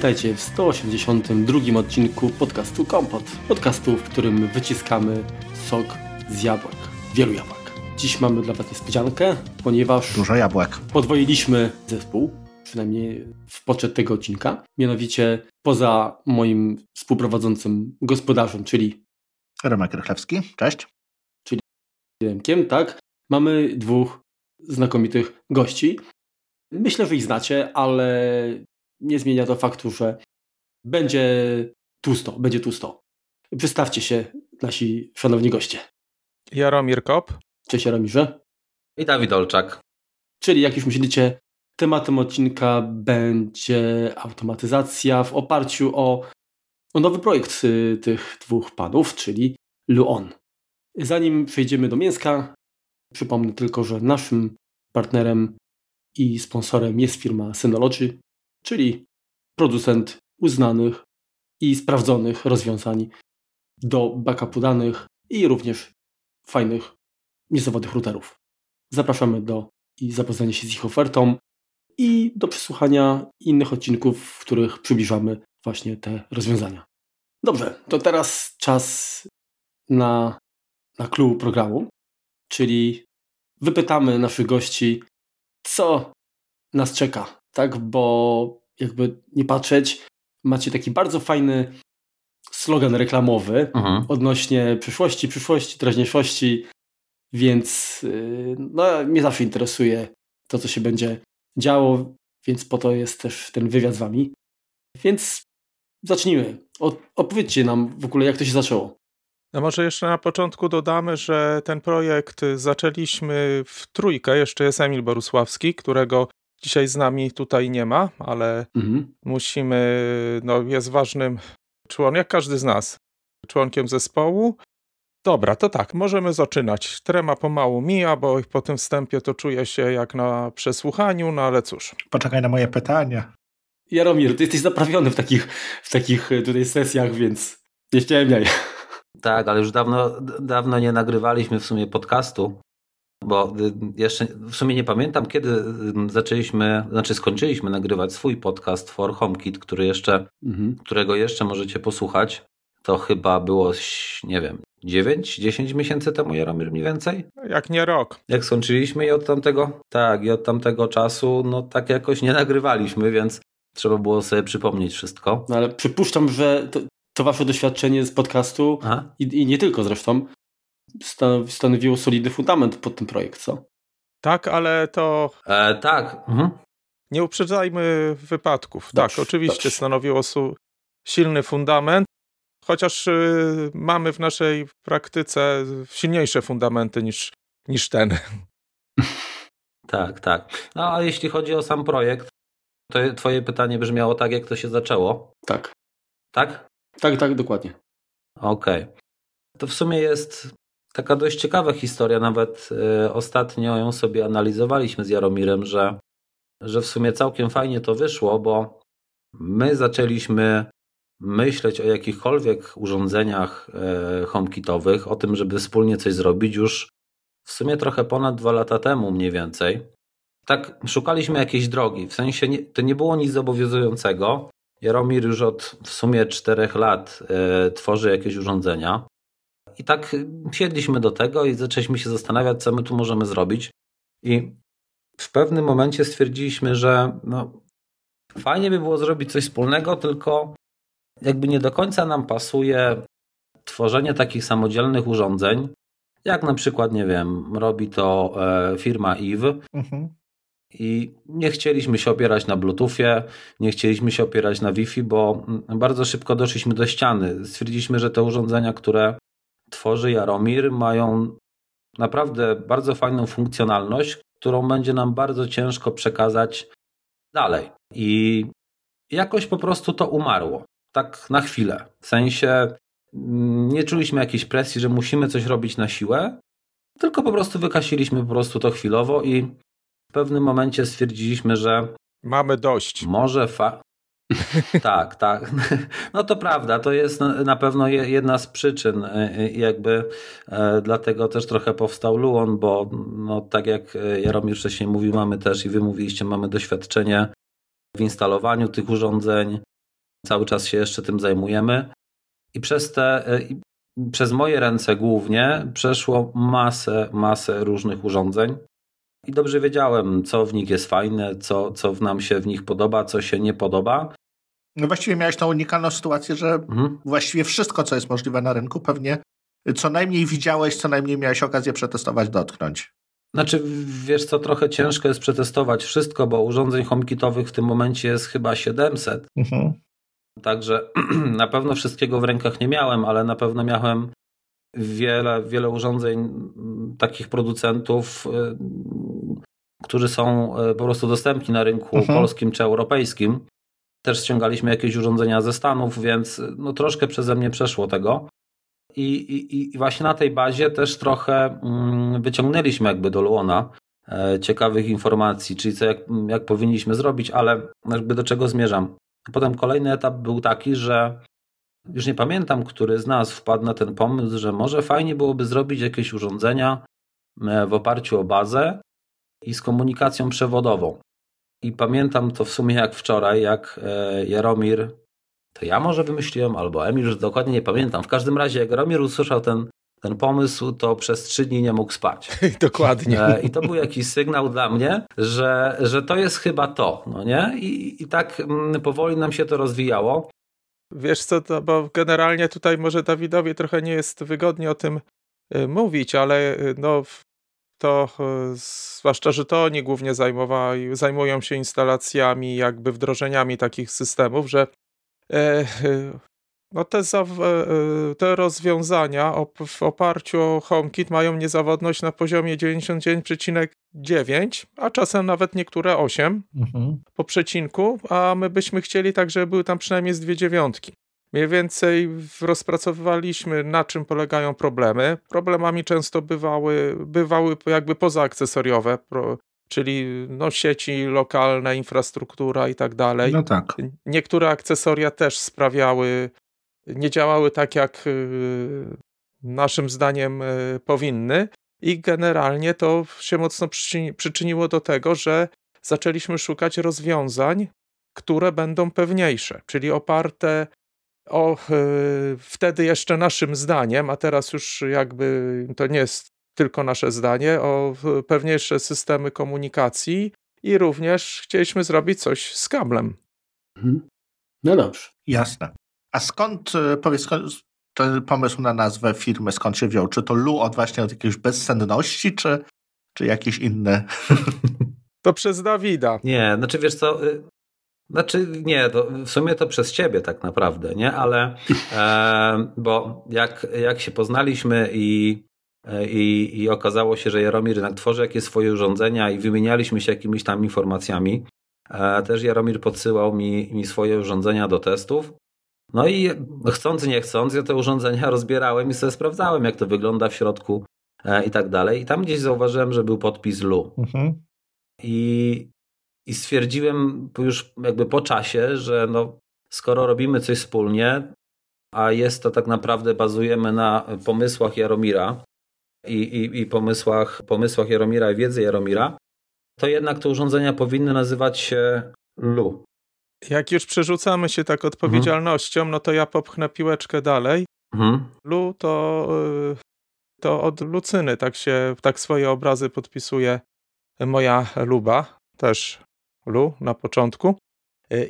Witajcie w 182 odcinku podcastu Kompot. Podcastu, w którym wyciskamy sok z jabłek. Wielu jabłek. Dziś mamy dla Was niespodziankę, ponieważ Dużo jabłek. podwoiliśmy zespół, przynajmniej w poczet tego odcinka. Mianowicie poza moim współprowadzącym gospodarzem, czyli Remek Rychlewski, cześć. Remkiem, tak, mamy dwóch znakomitych gości. Myślę, że ich znacie, ale nie zmienia to faktu, że będzie tłusto, będzie tłusto. Przedstawcie się, nasi szanowni goście. Jaromir Kop. Cześć Jaromirze. I Dawid Olczak. Czyli jak już myślicie, tematem odcinka będzie automatyzacja w oparciu o, o nowy projekt y, tych dwóch panów, czyli Luon. Zanim przejdziemy do mięska, przypomnę tylko, że naszym partnerem i sponsorem jest firma Synology, czyli producent uznanych i sprawdzonych rozwiązań do backupu danych i również fajnych, niezawodnych routerów. Zapraszamy do i zapoznania się z ich ofertą i do przesłuchania innych odcinków, w których przybliżamy właśnie te rozwiązania. Dobrze, to teraz czas na, na clue programu, czyli wypytamy naszych gości, co nas czeka, tak? Bo jakby nie patrzeć, macie taki bardzo fajny slogan reklamowy Mhm. odnośnie przyszłości, przyszłości, teraźniejszości, więc yy, no, mnie zawsze interesuje to, co się będzie działo, więc po to jest też ten wywiad z wami. Więc zacznijmy. O, opowiedzcie nam w ogóle, jak to się zaczęło. No może jeszcze na początku dodamy, że ten projekt zaczęliśmy w trójkę. Jeszcze jest Emil Borusławski, którego dzisiaj z nami tutaj nie ma, ale Mhm. musimy, no jest ważnym członkiem, jak każdy z nas, członkiem zespołu. Dobra, to tak, możemy zaczynać. Trema pomału mija, bo po tym wstępie to czuję się jak na przesłuchaniu, no ale cóż. Poczekaj na moje pytania. Jaromir, ty jesteś zaprawiony w takich, w takich y, tutaj sesjach, więc nie ściemniaj. Tak, ale już dawno, dawno nie nagrywaliśmy w sumie podcastu, bo y, jeszcze w sumie nie pamiętam, kiedy y, zaczęliśmy, znaczy skończyliśmy nagrywać swój podcast For HomeKit, który jeszcze, Mhm. którego jeszcze możecie posłuchać. To chyba było, nie wiem, 9-10 miesięcy temu, Jaromir, mniej więcej? Jak nie rok. Jak skończyliśmy i od tamtego, tak, i od tamtego czasu, no tak jakoś nie nagrywaliśmy, więc trzeba było sobie przypomnieć wszystko. No ale przypuszczam, że to, to wasze doświadczenie z podcastu i, i nie tylko zresztą stanowiło solidny fundament pod ten projekt, co? Tak, ale to E, tak, mhm. Nie uprzedzajmy wypadków. Dobrze, tak, oczywiście dobrze. stanowiło su- silny fundament, chociaż y, mamy w naszej praktyce silniejsze fundamenty niż, niż ten. Tak, tak. No a jeśli chodzi o sam projekt, to twoje pytanie brzmiało tak, jak to się zaczęło, Tak. tak? Tak, tak, dokładnie. Okej. To w sumie jest taka dość ciekawa historia, nawet e, ostatnio ją sobie analizowaliśmy z Jaromirem, że, że w sumie całkiem fajnie to wyszło, bo my zaczęliśmy myśleć o jakichkolwiek urządzeniach e, HomeKitowych, o tym, żeby wspólnie coś zrobić już w sumie trochę ponad dwa lata temu mniej więcej. Tak, szukaliśmy jakiejś drogi, w sensie nie, to nie było nic zobowiązującego. Jaromir już od w sumie czterech lat e, tworzy jakieś urządzenia. I tak siedliśmy do tego i zaczęliśmy się zastanawiać, co my tu możemy zrobić. I w pewnym momencie stwierdziliśmy, że no, fajnie by było zrobić coś wspólnego, tylko jakby nie do końca nam pasuje tworzenie takich samodzielnych urządzeń, jak na przykład, nie wiem, robi to e, firma Eve, Mhm. i nie chcieliśmy się opierać na Bluetoothie, nie chcieliśmy się opierać na Wi-Fi, bo bardzo szybko doszliśmy do ściany. Stwierdziliśmy, że te urządzenia, które tworzy Jaromir, mają naprawdę bardzo fajną funkcjonalność, którą będzie nam bardzo ciężko przekazać dalej. I jakoś po prostu to umarło. Tak na chwilę. W sensie mm, nie czuliśmy jakiejś presji, że musimy coś robić na siłę, tylko po prostu wykasiliśmy po prostu to chwilowo i w pewnym momencie stwierdziliśmy, że Mamy dość. może fa... tak, tak. No to prawda, to jest na pewno je- jedna z przyczyn. y, y, Jakby e, dlatego też trochę powstał Luon, bo no, tak jak e, Jaromir wcześniej mówił, mamy też i wy mówiliście, mamy doświadczenie w instalowaniu tych urządzeń. Cały czas się jeszcze tym zajmujemy. I przez te, przez moje ręce głównie przeszło masę, masę różnych urządzeń. I dobrze wiedziałem, co w nich jest fajne, co, co nam się w nich podoba, co się nie podoba. No właściwie miałeś tą unikalną sytuację, że mhm. właściwie wszystko, co jest możliwe na rynku, pewnie co najmniej widziałeś, co najmniej miałeś okazję przetestować, dotknąć. Znaczy, wiesz co, trochę ciężko jest przetestować wszystko, bo urządzeń HomeKitowych w tym momencie jest chyba 700. Mhm. Także na pewno wszystkiego w rękach nie miałem, ale na pewno miałem wiele, wiele urządzeń takich producentów, y, którzy są y, po prostu dostępni na rynku mhm. polskim czy europejskim. Też ściągaliśmy jakieś urządzenia ze Stanów, więc no troszkę przeze mnie przeszło tego. I, i, I właśnie na tej bazie też trochę mm, wyciągnęliśmy jakby do Luona e, ciekawych informacji, czyli co jak, jak powinniśmy zrobić, ale jakby do czego zmierzam. Potem kolejny etap był taki, że już nie pamiętam, który z nas wpadł na ten pomysł, że może fajnie byłoby zrobić jakieś urządzenia e, w oparciu o bazę i z komunikacją przewodową. I pamiętam to w sumie jak wczoraj, jak e, Jaromir to ja może wymyśliłem, albo Emil, już dokładnie nie pamiętam. W każdym razie, jak Romir usłyszał ten, ten pomysł, to przez trzy dni nie mógł spać. Dokładnie. E, I to był jakiś sygnał dla mnie, że, że to jest chyba to, no nie? I, i tak mm, powoli nam się to rozwijało. Wiesz co, to, bo generalnie tutaj może Dawidowi trochę nie jest wygodnie o tym y, mówić, ale no to y, zwłaszcza, że to oni głównie zajmują się instalacjami, jakby wdrożeniami takich systemów, że E, no te, e, te rozwiązania w oparciu o HomeKit mają niezawodność na poziomie 99,9, a czasem nawet niektóre 8 mhm. po przecinku, a my byśmy chcieli tak, żeby były tam przynajmniej z dwie dziewiątki. Mniej więcej rozpracowywaliśmy, na czym polegają problemy. Problemami często bywały, bywały jakby pozaakcesoriowe, czyli no, sieci lokalne, infrastruktura i tak dalej. No tak. Niektóre akcesoria też sprawiały, nie działały tak, jak y, naszym zdaniem y, powinny. I generalnie to się mocno przyczyniło do tego, że zaczęliśmy szukać rozwiązań, które będą pewniejsze, czyli oparte o y, wtedy jeszcze naszym zdaniem, a teraz już jakby to nie jest tylko nasze zdanie, o pewniejsze systemy komunikacji i również chcieliśmy zrobić coś z kablem. Mhm. No dobrze. Jasne. A skąd, e, powiedz, ten pomysł na nazwę firmy, skąd się wziął? Czy to Lu od właśnie od jakiejś bezsenności, czy, czy jakieś inne? To przez Dawida. Nie, znaczy wiesz co, y, znaczy nie, w sumie to przez ciebie tak naprawdę, nie? Ale e, bo jak, jak się poznaliśmy i E, i, i okazało się, że Jaromir jednak tworzy jakieś swoje urządzenia i wymienialiśmy się jakimiś tam informacjami. E, też Jaromir podsyłał mi, mi swoje urządzenia do testów. No i chcąc, nie chcąc, ja te urządzenia rozbierałem i sobie sprawdzałem, jak to wygląda w środku e, i tak dalej. I tam gdzieś zauważyłem, że był podpis LU. Mhm. I, I stwierdziłem już jakby po czasie, że no, skoro robimy coś wspólnie, a jest to tak naprawdę, bazujemy na pomysłach Jaromira, i, i, i pomysłach, pomysłach Jaromira i wiedzy Jaromira, to jednak te urządzenia powinny nazywać się LU. Jak już przerzucamy się tak odpowiedzialnością, mhm. no to ja popchnę piłeczkę dalej. Mhm. Lu to, y, to od Lucyny, tak się, tak swoje obrazy podpisuje moja luba, też Lu na początku.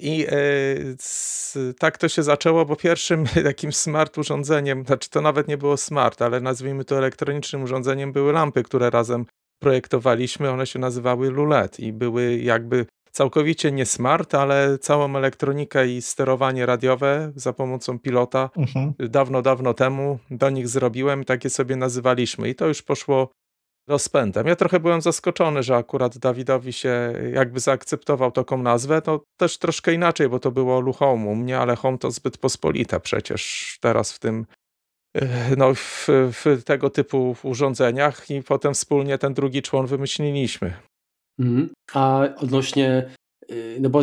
I e, tak to się zaczęło, bo pierwszym takim smart urządzeniem, znaczy to nawet nie było smart, ale nazwijmy to elektronicznym urządzeniem, były lampy, które razem projektowaliśmy. One się nazywały LULED i były jakby całkowicie nie smart, ale całą elektronikę i sterowanie radiowe za pomocą pilota mhm. dawno, dawno temu do nich zrobiłem, takie sobie nazywaliśmy i to już poszło rozpędem. Ja trochę byłem zaskoczony, że akurat Dawidowi się jakby zaakceptował taką nazwę. To też troszkę inaczej, bo to było Luhome u mnie, ale Home to zbyt pospolite przecież teraz w tym e, no, w, w, tego typu urządzeniach i potem wspólnie ten drugi człon wymyśliliśmy. Mhm. A odnośnie, y, no bo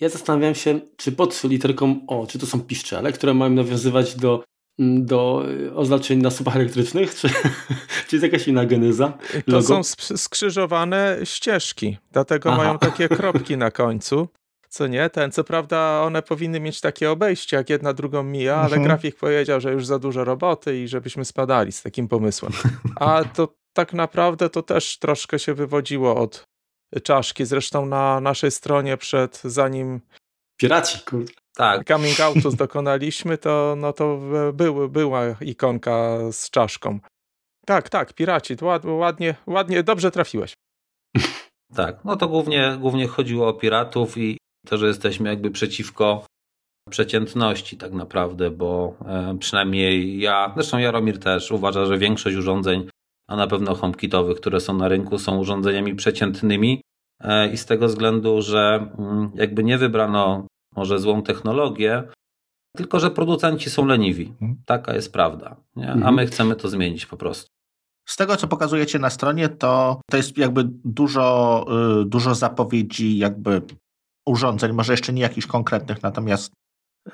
ja zastanawiałem się, czy pod literką O, czy to są piszczele, które mają nawiązywać do do y, oznaczeń na słupach elektrycznych? Czy, czy jest jakaś inna geneza? Logo? To są skrzyżowane ścieżki, dlatego Aha. mają takie kropki na końcu. co nie? Ten, co prawda one powinny mieć takie obejście, jak jedna drugą mija, ale mhm. grafik powiedział, że już za dużo roboty i żebyśmy spadali z takim pomysłem. A to tak naprawdę to też troszkę się wywodziło od czaszki. Zresztą na naszej stronie przed, zanim Piraci, kurde. Tak. Coming outu dokonaliśmy, to, no to był, była ikonka z czaszką. Tak, tak, piraci, ładnie, ładnie, dobrze trafiłeś. Tak, no to głównie, głównie chodziło o piratów i to, że jesteśmy jakby przeciwko przeciętności tak naprawdę, bo e, przynajmniej ja, zresztą Jaromir też uważa, że większość urządzeń, a na pewno HomeKitowych, które są na rynku, są urządzeniami przeciętnymi e, i z tego względu, że mm, jakby nie wybrano może złą technologię, tylko że producenci są leniwi. Mhm. Taka jest prawda. Nie? A mhm. my chcemy to zmienić po prostu. Z tego, co pokazujecie na stronie, to, to jest jakby dużo, y, dużo zapowiedzi jakby urządzeń, może jeszcze nie jakichś konkretnych, natomiast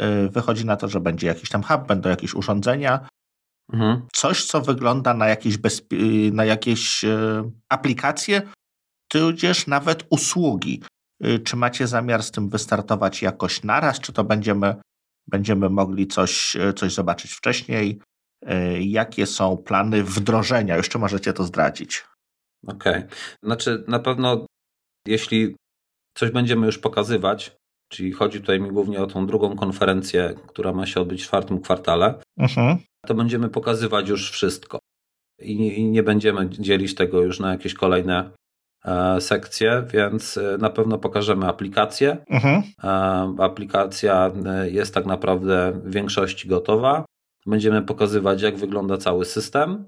y, wychodzi na to, że będzie jakiś tam hub, będą jakieś urządzenia. Mhm. Coś, co wygląda na jakieś, bezpie- na jakieś y, aplikacje, tudzież nawet usługi. Czy macie zamiar z tym wystartować jakoś naraz, czy to będziemy, będziemy mogli coś, coś zobaczyć wcześniej? E, jakie są plany wdrożenia? Jeszcze możecie to zdradzić. Okej. Okay. Znaczy, na pewno, jeśli coś będziemy już pokazywać, czyli chodzi tutaj mi głównie o tą drugą konferencję, która ma się odbyć w czwartym kwartale, mhm. to będziemy pokazywać już wszystko. I nie będziemy dzielić tego już na jakieś kolejne e, sekcje, więc e, na pewno pokażemy aplikację. Mhm. Aplikacja jest tak naprawdę w większości gotowa. Będziemy pokazywać, jak wygląda cały system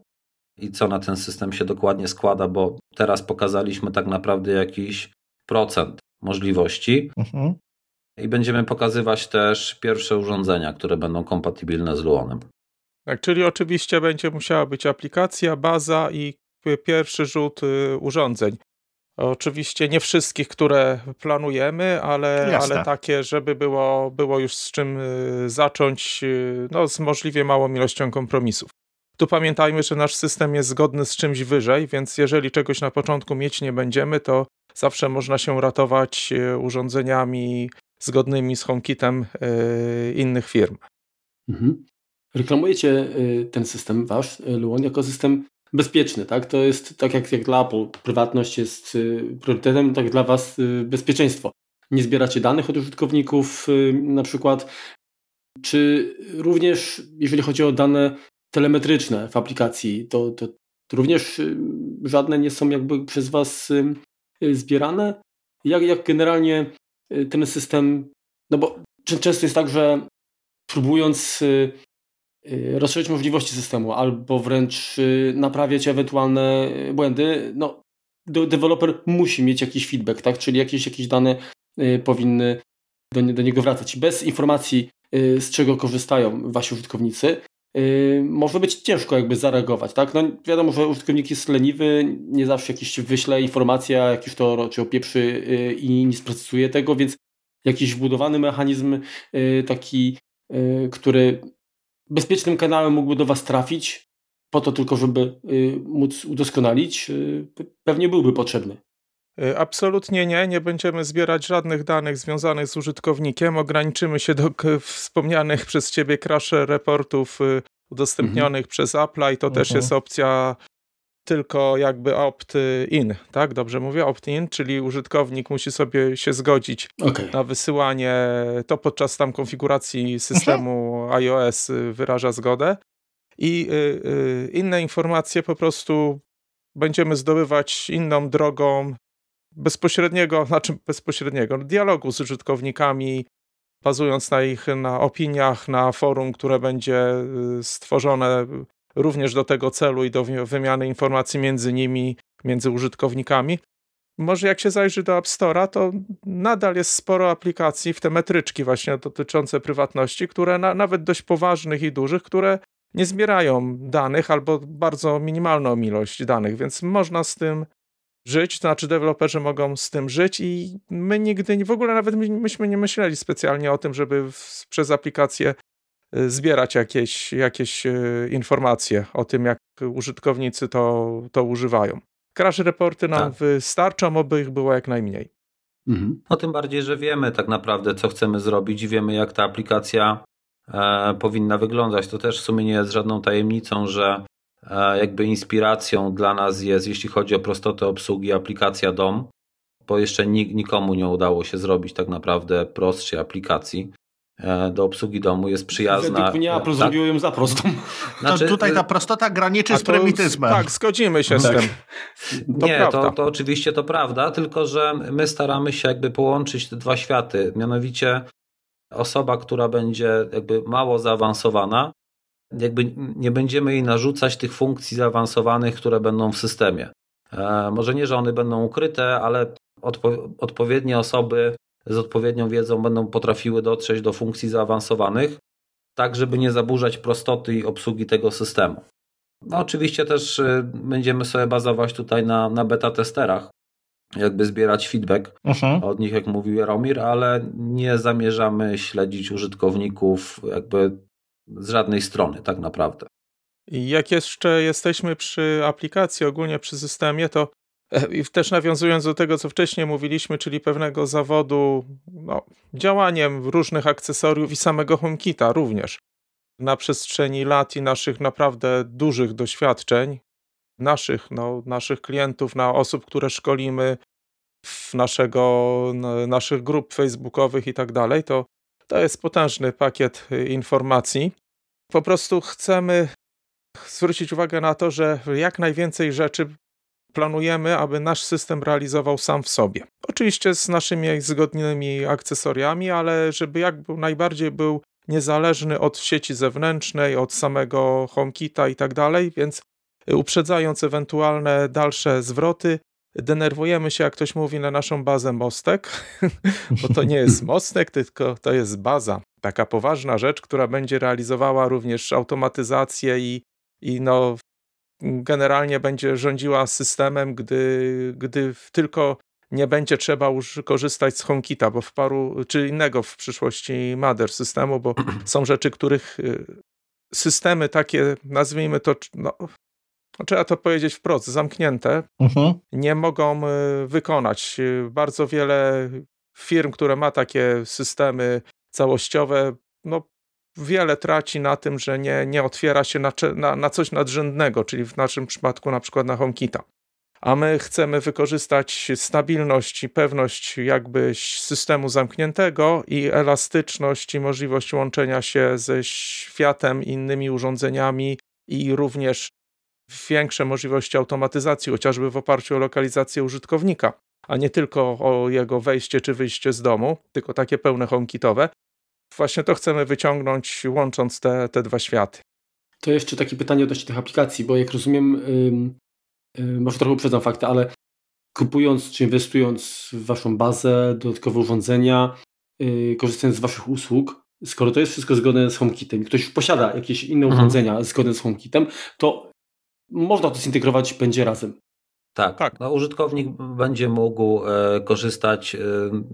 i co na ten system się dokładnie składa, bo teraz pokazaliśmy tak naprawdę jakiś procent możliwości. Mhm. I będziemy pokazywać też pierwsze urządzenia, które będą kompatybilne z Luonem. Tak, czyli oczywiście będzie musiała być aplikacja, baza i pierwszy rzut y, urządzeń. Oczywiście nie wszystkich, które planujemy, ale, ale takie, żeby było, było już z czym y, zacząć, y, no, z możliwie małą ilością kompromisów. Tu pamiętajmy, że nasz system jest zgodny z czymś wyżej, więc jeżeli czegoś na początku mieć nie będziemy, to zawsze można się ratować y, urządzeniami zgodnymi z HomeKitem innych firm. Mhm. Reklamujecie ten system wasz, Luon, jako system bezpieczny, tak? To jest tak jak, jak dla Apple prywatność jest y, priorytetem, tak dla Was y, bezpieczeństwo. Nie zbieracie danych od użytkowników y, na przykład, czy również jeżeli chodzi o dane telemetryczne w aplikacji, to, to, to również żadne nie są jakby przez Was zbierane? Jak, jak generalnie ten system, no bo często jest tak, że próbując rozszerzyć możliwości systemu albo wręcz y, naprawiać ewentualne błędy, no, deweloper musi mieć jakiś feedback, tak? czyli jakieś, jakieś dane y, powinny do, do niego wracać. Bez informacji, z czego korzystają wasi użytkownicy, może być ciężko jakby zareagować. Tak? No, wiadomo, że użytkownik jest leniwy, nie zawsze jakiś wyśle informacja, jakiś to czy opieprzy i nie sprocesuje tego, więc jakiś wbudowany mechanizm taki, który bezpiecznym kanałem mógłby do Was trafić, po to tylko, żeby y, móc udoskonalić, y, pewnie byłby potrzebny. Y, absolutnie nie. Nie będziemy zbierać żadnych danych związanych z użytkownikiem. Ograniczymy się do wspomnianych przez Ciebie crash reportów udostępnionych mhm. przez Apple i to mhm. też jest opcja tylko jakby opt-in, tak? Dobrze mówię? Opt-in, czyli użytkownik musi sobie się zgodzić okay. na wysyłanie, to podczas tam konfiguracji systemu mhm. iOS y, wyraża zgodę i y, y, inne informacje po prostu będziemy zdobywać inną drogą bezpośredniego, znaczy bezpośredniego dialogu z użytkownikami, bazując na ich na opiniach, na forum, które będzie stworzone również do tego celu i do wymiany informacji między nimi, między użytkownikami. Może jak się zajrzy do App Store'a, to nadal jest sporo aplikacji w te metryczki właśnie dotyczące prywatności, które na, nawet dość poważnych i dużych, które nie zbierają danych albo bardzo minimalną ilość danych, więc można z tym żyć, to znaczy deweloperzy mogą z tym żyć i my nigdy, w ogóle nawet myśmy nie myśleli specjalnie o tym, żeby w, przez aplikację zbierać jakieś, jakieś y, informacje o tym, jak użytkownicy to, to używają. Crash reporty nam tak. wystarczą, oby ich było jak najmniej. Mhm. No tym bardziej, że wiemy tak naprawdę, co chcemy zrobić i wiemy, jak ta aplikacja e, powinna wyglądać. To też w sumie nie jest żadną tajemnicą, że e, jakby inspiracją dla nas jest, jeśli chodzi o prostotę obsługi, aplikacja DOM, bo jeszcze nikomu nie udało się zrobić tak naprawdę prostszej aplikacji. E, do obsługi domu jest przyjazna. Według mnie Apple tak? zrobiło ją za prostą. Znaczy, to tutaj ta prostota graniczy z prymityzmem. Tak, zgodzimy się tak. z tym. To nie, to, to oczywiście to prawda, tylko że my staramy się jakby połączyć te dwa światy. Mianowicie osoba, która będzie jakby mało zaawansowana, jakby nie będziemy jej narzucać tych funkcji zaawansowanych, które będą w systemie. E, może nie, że one będą ukryte, ale odpo odpowiednie osoby z odpowiednią wiedzą będą potrafiły dotrzeć do funkcji zaawansowanych, tak żeby nie zaburzać prostoty i obsługi tego systemu. No oczywiście też y, będziemy sobie bazować tutaj na, na beta testerach, jakby zbierać feedback uh-huh. od nich, jak mówił Jaromir, ale nie zamierzamy śledzić użytkowników jakby z żadnej strony tak naprawdę. Jak jeszcze jesteśmy przy aplikacji, ogólnie przy systemie, to i też nawiązując do tego, co wcześniej mówiliśmy, czyli pewnego zawodu no, działaniem różnych akcesoriów i samego HomeKita również. Na przestrzeni lat i naszych naprawdę dużych doświadczeń, naszych, no, naszych klientów, na osób, które szkolimy, w naszego, naszych grup facebookowych i tak dalej, to to jest potężny pakiet informacji. Po prostu chcemy zwrócić uwagę na to, że jak najwięcej rzeczy planujemy, aby nasz system realizował sam w sobie. Oczywiście z naszymi zgodnymi akcesoriami, ale żeby jak najbardziej był niezależny od sieci zewnętrznej, od samego HomeKita i tak dalej, więc uprzedzając ewentualne dalsze zwroty, denerwujemy się, jak ktoś mówi, na naszą bazę mostek, bo to nie jest mostek, tylko to jest baza. Taka poważna rzecz, która będzie realizowała również automatyzację i, i no, generalnie będzie rządziła systemem, gdy, gdy tylko nie będzie trzeba już korzystać z HomeKita, bo w paru, czy innego w przyszłości Mother systemu, bo są rzeczy, których y, systemy takie, nazwijmy to, no, no, trzeba to powiedzieć wprost, zamknięte, uh-huh. nie mogą y, wykonać. Bardzo wiele firm, które ma takie systemy całościowe, no wiele traci na tym, że nie, nie otwiera się na, na, na coś nadrzędnego, czyli w naszym przypadku na przykład na HomeKita. A my chcemy wykorzystać stabilność i pewność jakby systemu zamkniętego i elastyczność i możliwość łączenia się ze światem, innymi urządzeniami i również większe możliwości automatyzacji, chociażby w oparciu o lokalizację użytkownika, a nie tylko o jego wejście czy wyjście z domu, tylko takie pełne HomeKitowe, właśnie to chcemy wyciągnąć, łącząc te, te dwa światy. To jeszcze takie pytanie odnośnie tych aplikacji, bo jak rozumiem, yy, yy, może trochę uprzedzam fakty, ale kupując czy inwestując w Waszą bazę, dodatkowe urządzenia, yy, korzystając z Waszych usług, skoro to jest wszystko zgodne z HomeKitem, ktoś posiada jakieś inne mhm. urządzenia zgodne z HomeKitem, to można to zintegrować będzie razem. Tak, tak. No, użytkownik będzie mógł e, korzystać, e,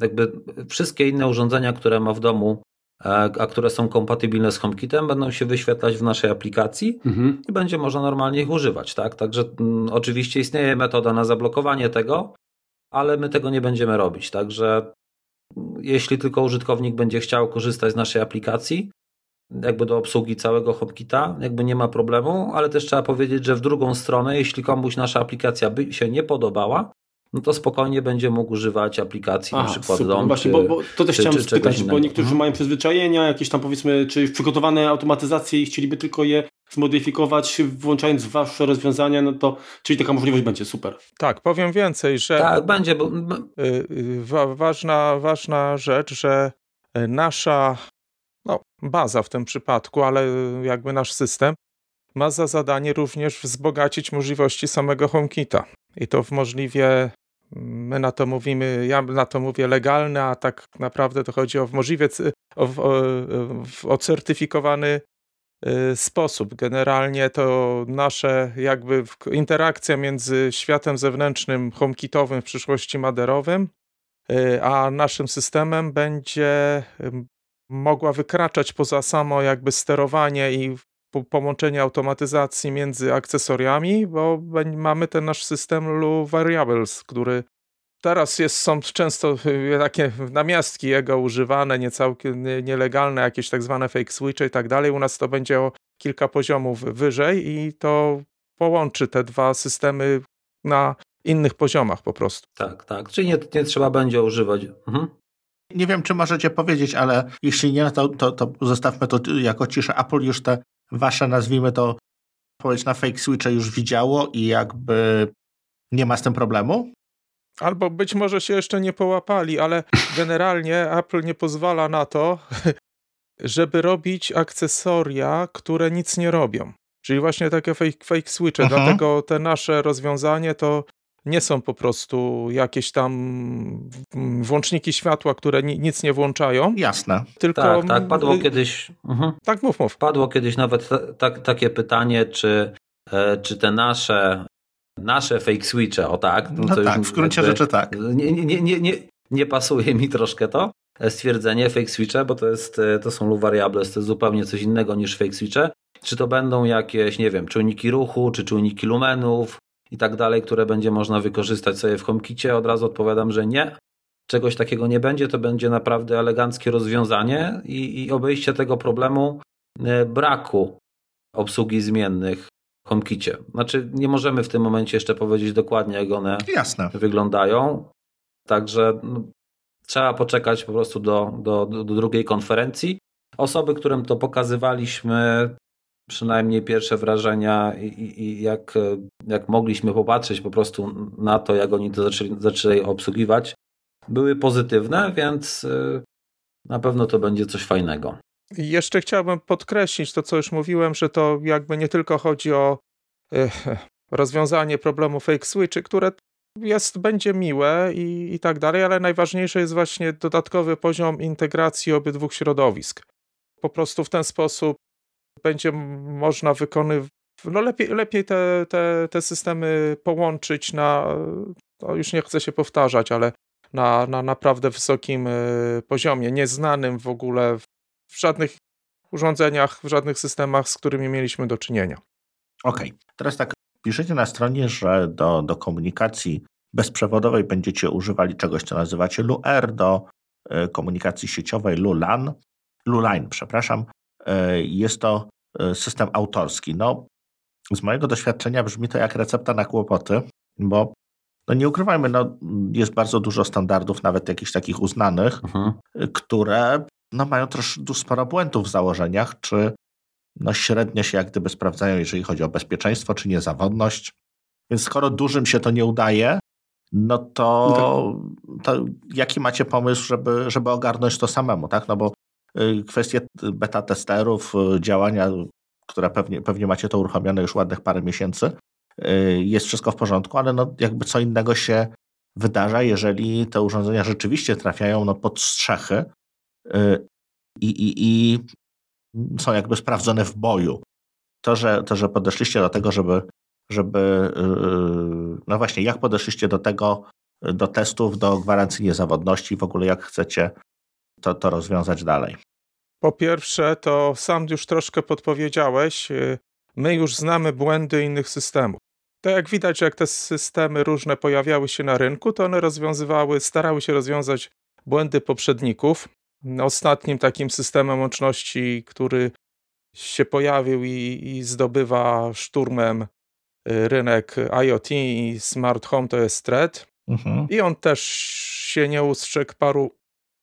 jakby wszystkie inne urządzenia, które ma w domu, a które są kompatybilne z HomeKitem, będą się wyświetlać w naszej aplikacji mhm. i będzie można normalnie ich używać. Tak? Także m, mm, oczywiście istnieje metoda na zablokowanie tego, ale my tego nie będziemy robić. Także mm, jeśli tylko użytkownik będzie chciał korzystać z naszej aplikacji, jakby do obsługi całego HomeKita, jakby nie ma problemu, ale też trzeba powiedzieć, że w drugą stronę, jeśli komuś nasza aplikacja by się nie podobała, no to spokojnie będzie mógł używać aplikacji Aha, na przykład super. DOM. Właśnie, bo, bo, to też czy, chciałem czy spytać, bo niektórzy mhm. mają przyzwyczajenia, jakieś tam powiedzmy, czy przygotowane automatyzacje i chcieliby tylko je zmodyfikować, włączając wasze rozwiązania, no to czyli taka możliwość będzie, super. Tak, powiem więcej, że tak, będzie, bo... Y, y, wa ważna, ważna rzecz, że y, nasza no, baza w tym przypadku, ale jakby nasz system ma za zadanie również wzbogacić możliwości samego HomeKita. I to w możliwie My na to mówimy, ja na to mówię legalne, a tak naprawdę to chodzi o możliwie o, o, o certyfikowany y, sposób. Generalnie to nasze jakby interakcja między światem zewnętrznym, homekitowym, w przyszłości maderowym, y, a naszym systemem będzie mogła wykraczać poza samo jakby sterowanie i połączenie automatyzacji między akcesoriami, bo mamy ten nasz system Lu Variables, który teraz jest, są często y, takie namiastki jego używane, niecałkiem nielegalne, jakieś tak zwane fake switche i tak dalej. U nas to będzie o kilka poziomów wyżej i to połączy te dwa systemy na innych poziomach po prostu. Tak, tak. Czyli nie, nie trzeba będzie używać. Mhm. Nie wiem, czy możecie powiedzieć, ale jeśli nie, to, to, to zostawmy to jako ciszę. Apple już te wasze, nazwijmy to, odpowiedź na fake switche już widziało i jakby nie ma z tym problemu? Albo być może się jeszcze nie połapali, ale generalnie Apple nie pozwala na to, żeby robić akcesoria, które nic nie robią. Czyli właśnie takie fake, fake switche. Mhm. Dlatego te nasze rozwiązanie to nie są po prostu jakieś tam włączniki światła, które ni nic nie włączają. Jasne. Tylko tak, tak, padło kiedyś. Mhm. Tak, mów, mów. Padło kiedyś nawet ta, takie pytanie, czy, e, czy te nasze nasze fake switche, o tak. No, no tak, w gruncie rzeczy tak. Nie, nie, nie, nie, nie pasuje mi troszkę to stwierdzenie fake switche, bo to, jest, e, to są low variables, to jest zupełnie coś innego niż fake switche. Czy to będą jakieś, nie wiem, czujniki ruchu, czy czujniki lumenów i tak dalej, które będzie można wykorzystać sobie w HomeKicie? Od razu odpowiadam, że nie. Czegoś takiego nie będzie, to będzie naprawdę eleganckie rozwiązanie i, i obejście tego problemu e, braku obsługi zmiennych w HomeKicie. Znaczy, nie możemy w tym momencie jeszcze powiedzieć dokładnie, jak one Jasne. wyglądają. Także no, trzeba poczekać po prostu do, do, do drugiej konferencji. Osoby, którym to pokazywaliśmy, przynajmniej pierwsze wrażenia i, i, jak, jak mogliśmy popatrzeć po prostu na to, jak oni to zaczęli, zaczęli obsługiwać, były pozytywne, więc y, na pewno to będzie coś fajnego. Jeszcze chciałbym podkreślić to, co już mówiłem, że to jakby nie tylko chodzi o y, rozwiązanie problemu fake switchy, które jest, będzie miłe i, i tak dalej, ale najważniejsze jest właśnie dodatkowy poziom integracji obydwu środowisk. Po prostu w ten sposób będzie można wykonywać, no lepiej, lepiej te, te, te systemy połączyć na, no już nie chcę się powtarzać, ale na, na naprawdę wysokim y, poziomie, nieznanym w ogóle w żadnych urządzeniach, w żadnych systemach, z którymi mieliśmy do czynienia. Okej, okay. teraz tak, piszecie na stronie, że do, do komunikacji bezprzewodowej będziecie używali czegoś, co nazywacie LUR, do y, komunikacji sieciowej LULAN, LULAN, przepraszam. Y, jest to system autorski. No, z mojego doświadczenia brzmi to jak recepta na kłopoty, bo no nie ukrywajmy, no, jest bardzo dużo standardów, nawet jakichś takich uznanych, mhm. które no, mają troszkę sporo błędów w założeniach, czy no, średnio się jak gdyby sprawdzają, jeżeli chodzi o bezpieczeństwo, czy niezawodność. Więc skoro dużym się to nie udaje, no to, to jaki macie pomysł, żeby, żeby ogarnąć to samemu, tak? No bo kwestie beta testerów, y, działania, które pewnie, pewnie macie to uruchomione już ładnych parę miesięcy, y, jest wszystko w porządku, ale no jakby co innego się wydarza, jeżeli te urządzenia rzeczywiście trafiają no pod strzechy Y, i, i, i są jakby sprawdzone w boju. To że, to, że podeszliście do tego, żeby, żeby y, no właśnie, jak podeszliście do tego, do testów, do gwarancji niezawodności, w ogóle jak chcecie to, to rozwiązać dalej? Po pierwsze, to sam już troszkę podpowiedziałeś, y, my już znamy błędy innych systemów. To jak widać, jak te systemy różne pojawiały się na rynku, to one rozwiązywały, starały się rozwiązać błędy poprzedników. Ostatnim takim systemem łączności, który się pojawił i, i zdobywa szturmem y, rynek IoT i smart home to jest Thread. Mhm. I on też się nie ustrzegł paru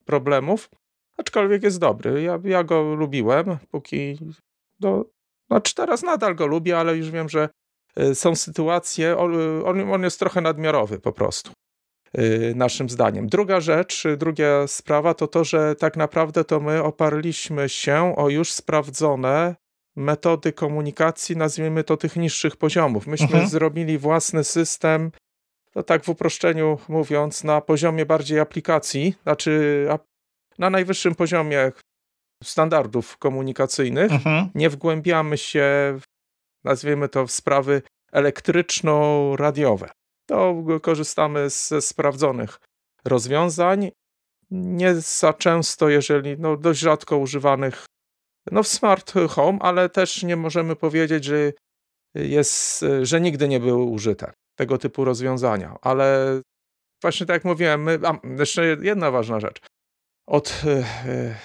problemów, aczkolwiek jest dobry. Ja, ja go lubiłem, póki. No, znaczy teraz nadal go lubię, ale już wiem, że y, są sytuacje, on, on jest trochę nadmiarowy po prostu. Y, naszym zdaniem. Druga rzecz, y, druga sprawa to to, że tak naprawdę to my oparliśmy się o już sprawdzone metody komunikacji, nazwijmy to tych niższych poziomów. Myśmy mhm. zrobili własny system, to tak w uproszczeniu mówiąc, na poziomie bardziej aplikacji, znaczy na najwyższym poziomie standardów komunikacyjnych. Mhm. Nie wgłębiamy się, nazwijmy to, w sprawy elektryczno-radiowe to korzystamy ze sprawdzonych rozwiązań. Nie za często, jeżeli no, dość rzadko używanych no, w smart home, ale też nie możemy powiedzieć, że, jest, że nigdy nie były użyte tego typu rozwiązania. Ale właśnie tak jak mówiłem, my, a, jeszcze jedna ważna rzecz. Od, e,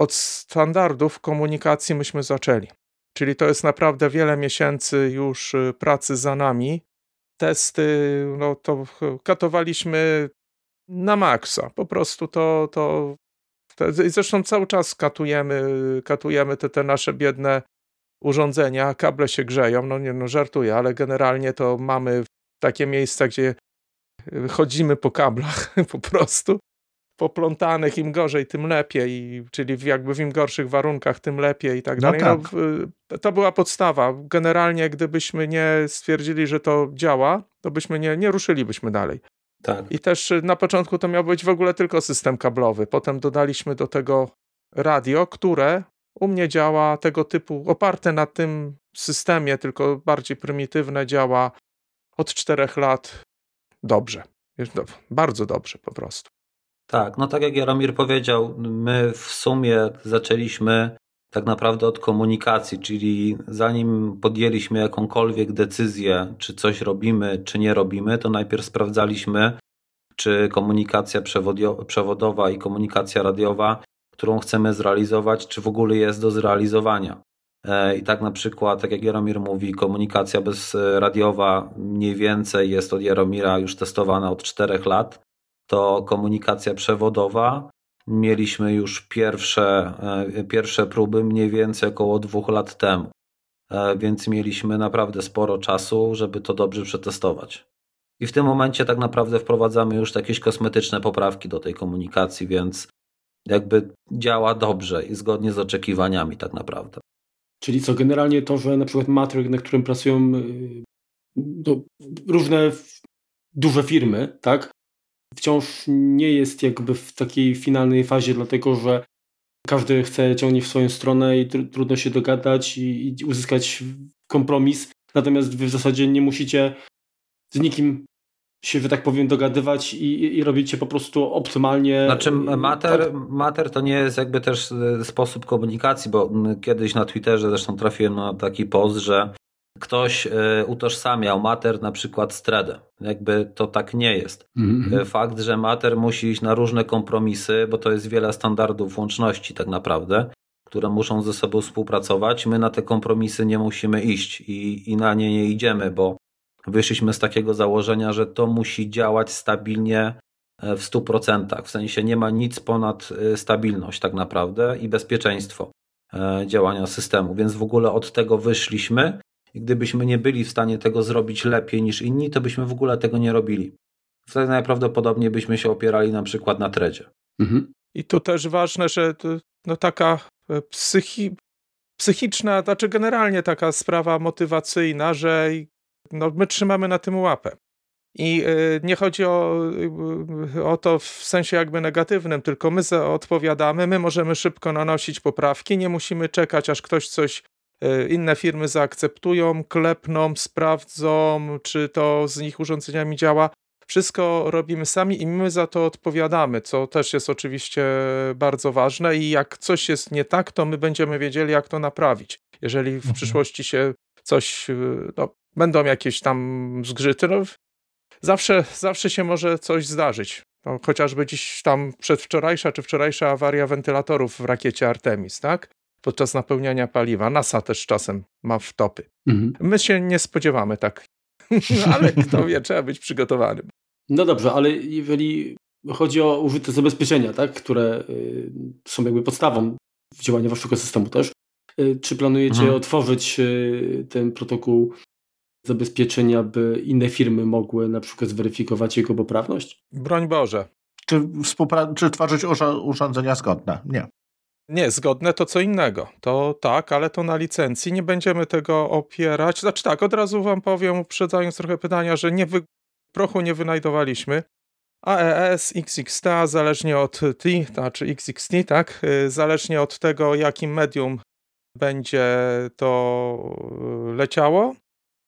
od standardów komunikacji myśmy zaczęli. Czyli to jest naprawdę wiele miesięcy już pracy za nami. Testy, no to katowaliśmy na maksa. Po prostu to, to Zresztą cały czas katujemy, katujemy te, te nasze biedne urządzenia, kable się grzeją, no nie, no żartuję, ale generalnie to mamy takie miejsca, gdzie chodzimy po kablach po prostu, poplątanych, im gorzej, tym lepiej, czyli jakby w im gorszych warunkach, tym lepiej i tak no dalej. No tak. No, to była podstawa. Generalnie, gdybyśmy nie stwierdzili, że to działa, to byśmy nie, nie ruszylibyśmy dalej. Tak. I też y, na początku to miał być w ogóle tylko system kablowy. Potem dodaliśmy do tego radio, które u mnie działa tego typu, oparte na tym systemie, tylko bardziej prymitywne, działa od czterech lat dobrze. Bardzo dobrze po prostu. Tak, no tak jak Jaromir powiedział, my w sumie zaczęliśmy tak naprawdę od komunikacji, czyli zanim podjęliśmy jakąkolwiek decyzję, czy coś robimy, czy nie robimy, to najpierw sprawdzaliśmy, czy komunikacja przewodowa i komunikacja radiowa, którą chcemy zrealizować, czy w ogóle jest do zrealizowania. E, I tak na przykład, tak jak Jaromir mówi, komunikacja bezradiowa mniej więcej jest od Jaromira już testowana od 4 lat, to komunikacja przewodowa mieliśmy już pierwsze, e, pierwsze próby mniej więcej około dwóch lat temu. E, więc mieliśmy naprawdę sporo czasu, żeby to dobrze przetestować. I w tym momencie tak naprawdę wprowadzamy już jakieś kosmetyczne poprawki do tej komunikacji, więc jakby działa dobrze i zgodnie z oczekiwaniami tak naprawdę. Czyli co, generalnie to, że na przykład matryk, na którym pracują no, różne duże firmy, tak, wciąż nie jest jakby w takiej finalnej fazie, dlatego że każdy chce ciągnie w swoją stronę i tr trudno się dogadać i, i, uzyskać kompromis. Natomiast wy w zasadzie nie musicie z nikim się, że tak powiem, dogadywać i, i robicie po prostu optymalnie. Znaczy, mater, tak? mater to nie jest jakby też e, sposób komunikacji, bo kiedyś na Twitterze zresztą trafiłem na taki post, że ktoś e, utożsamiał mater na przykład z threadem. Jakby to tak nie jest. -hmm. Fakt, że mater musi iść na różne kompromisy, bo to jest wiele standardów łączności tak naprawdę, które muszą ze sobą współpracować. My na te kompromisy nie musimy iść i, i na nie nie idziemy, bo wyszliśmy z takiego założenia, że to musi działać stabilnie e, w 100%. W sensie nie ma nic ponad e, stabilność tak naprawdę i bezpieczeństwo e, działania systemu. Więc w ogóle od tego wyszliśmy i gdybyśmy nie byli w stanie tego zrobić lepiej niż inni, to byśmy w ogóle tego nie robili. Wtedy najprawdopodobniej byśmy się opierali na przykład na tredzie. Mhm. I tu też ważne, że no taka psychi, psychiczna, znaczy generalnie taka sprawa motywacyjna, że no, my trzymamy na tym łapę. I y, nie chodzi o, y, o to w sensie jakby negatywnym, tylko my odpowiadamy, my możemy szybko nanosić poprawki, nie musimy czekać, aż ktoś coś, y, inne firmy zaakceptują, klepną, sprawdzą, czy to z ich urządzeniami działa. Wszystko robimy sami i my za to odpowiadamy, co też jest oczywiście bardzo ważne. I jak coś jest nie tak, to my będziemy wiedzieli, jak to naprawić. Jeżeli w mhm. przyszłości się coś, no, będą jakieś tam zgrzyty, no, zawsze, zawsze się może coś zdarzyć. No, chociażby dziś tam przedwczorajsza czy wczorajsza awaria wentylatorów w rakiecie Artemis, tak? Podczas napełniania paliwa. NASA też czasem ma wtopy. Mhm. My się nie spodziewamy tak, no, ale kto wie, trzeba być przygotowanym. No dobrze, ale jeżeli chodzi o użyte zabezpieczenia, tak, które y, są jakby podstawą działania waszego systemu też, y, czy planujecie mhm. otworzyć y, ten protokół zabezpieczenia, by inne firmy mogły na przykład zweryfikować jego poprawność? Broń Boże. Czy, czy tworzyć urządzenia zgodne? Nie. Nie, zgodne to co innego. To tak, ale to na licencji. Nie będziemy tego opierać. Znaczy tak, od razu wam powiem, uprzedzając trochę pytania, że nie wy... prochu nie wynajdowaliśmy. AES, XXT, zależnie od T, znaczy XXT, tak, y, zależnie od tego, jakim medium będzie to leciało,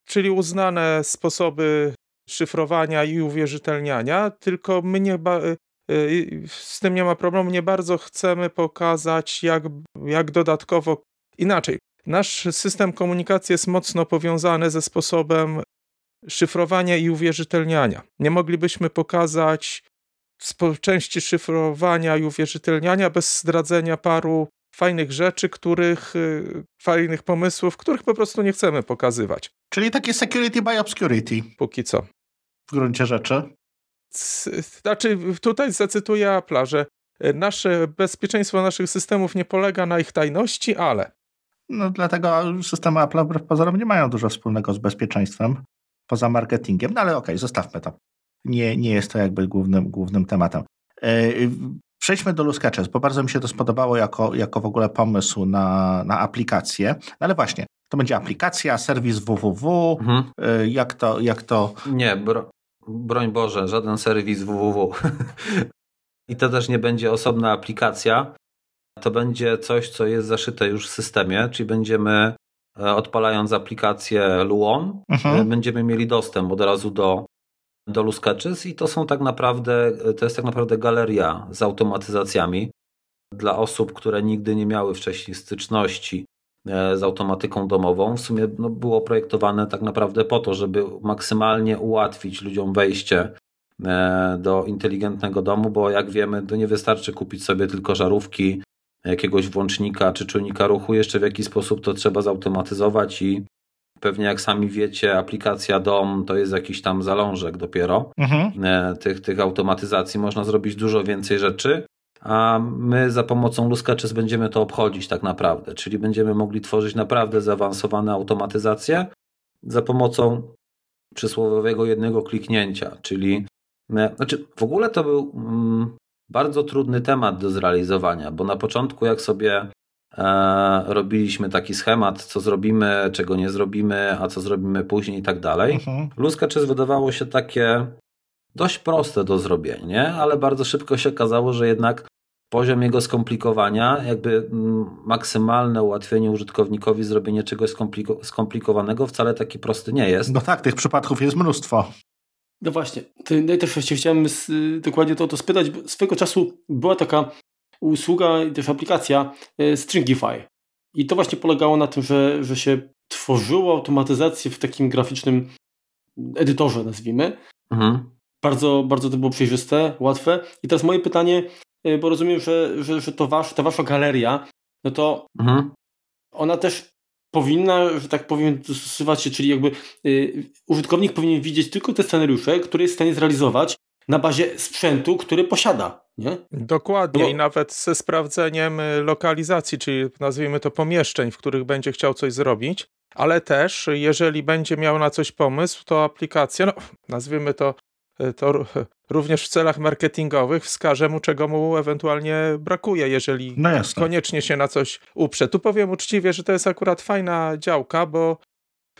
czyli uznane sposoby szyfrowania i uwierzytelniania, tylko my nie y, y, z tym nie ma problemu, nie bardzo chcemy pokazać, jak, jak dodatkowo inaczej. Nasz system komunikacji jest mocno powiązany ze sposobem szyfrowania i uwierzytelniania. Nie moglibyśmy pokazać części szyfrowania i uwierzytelniania bez zdradzenia paru fajnych rzeczy, których, y, fajnych pomysłów, których po prostu nie chcemy pokazywać. Czyli takie security by obscurity. Póki co. W gruncie rzeczy. Znaczy, tutaj zacytuję Apple'a, że nasze bezpieczeństwo naszych systemów nie polega na ich tajności, ale. No dlatego systemy Apple'a wbrew pozorom nie mają dużo wspólnego z bezpieczeństwem poza marketingiem, no ale okej, okay, zostawmy to. Nie, nie jest to jakby głównym, głównym tematem. Przejdźmy do Lusketches, bo bardzo mi się to spodobało jako, jako w ogóle pomysł na, na aplikację. No ale właśnie, to będzie aplikacja, serwis www, mhm. E, jak, to, jak to... Nie, bro, broń Boże, żaden serwis www. I to też nie będzie osobna aplikacja. To będzie coś, co jest zaszyte już w systemie, czyli będziemy E, odpalając aplikację Luon, mhm. E, będziemy mieli dostęp od razu do, do Lusketches i to są tak naprawdę, to jest tak naprawdę galeria z automatyzacjami dla osób, które nigdy nie miały wcześniej styczności e, z automatyką domową. W sumie no, było projektowane tak naprawdę po to, żeby maksymalnie ułatwić ludziom wejście do inteligentnego domu, bo jak wiemy, to nie wystarczy kupić sobie tylko żarówki, jakiegoś włącznika czy czujnika ruchu, jeszcze w jakiś sposób to trzeba zautomatyzować i pewnie jak sami wiecie, aplikacja DOM to jest jakiś tam zalążek dopiero mhm. E, tych, tych automatyzacji. Można zrobić dużo więcej rzeczy, a my za pomocą Luskaczes będziemy to obchodzić tak naprawdę, czyli będziemy mogli tworzyć naprawdę zaawansowane automatyzacje za pomocą przysłowiowego jednego kliknięcia, czyli e, znaczy w ogóle to był mm, bardzo trudny temat do zrealizowania, bo na początku, jak sobie robiliśmy taki schemat, co zrobimy, czego nie zrobimy, a co zrobimy później i tak dalej, mhm. Luska Chess wydawało się takie dość proste do zrobienia, nie? ale bardzo szybko się okazało, że jednak poziom jego skomplikowania, jakby mm, maksymalne ułatwienie użytkownikowi zrobienie czegoś skomplikowanego wcale taki prosty nie jest. No tak, tych przypadków jest mnóstwo. No właśnie, to, no też właściwie chciałem dokładnie to, to spytać, bo swego czasu była taka usługa i też aplikacja e, Stringify. I to właśnie polegało na tym, że, że się tworzyło automatyzację w takim graficznym edytorze, nazwijmy. Mhm. Bardzo, bardzo to było przejrzyste, łatwe. I teraz moje pytanie, e, bo rozumiem, że, że, że to wasz, ta wasza galeria, no to mhm. ona też powinna, że tak powiem, dostosować się, czyli jakby y, użytkownik powinien widzieć tylko te scenariusze, które jest w stanie zrealizować na bazie sprzętu, który posiada. Nie? Dokładnie no i nawet ze sprawdzeniem y, lokalizacji, czyli nazwijmy to pomieszczeń, w których będzie chciał coś zrobić, ale też jeżeli będzie miał na coś pomysł, to aplikacja, no nazwijmy to E, to również w celach marketingowych wskaże mu, czego mu ewentualnie brakuje, jeżeli no koniecznie się na coś uprze. Tu powiem uczciwie, że to jest akurat fajna działka, bo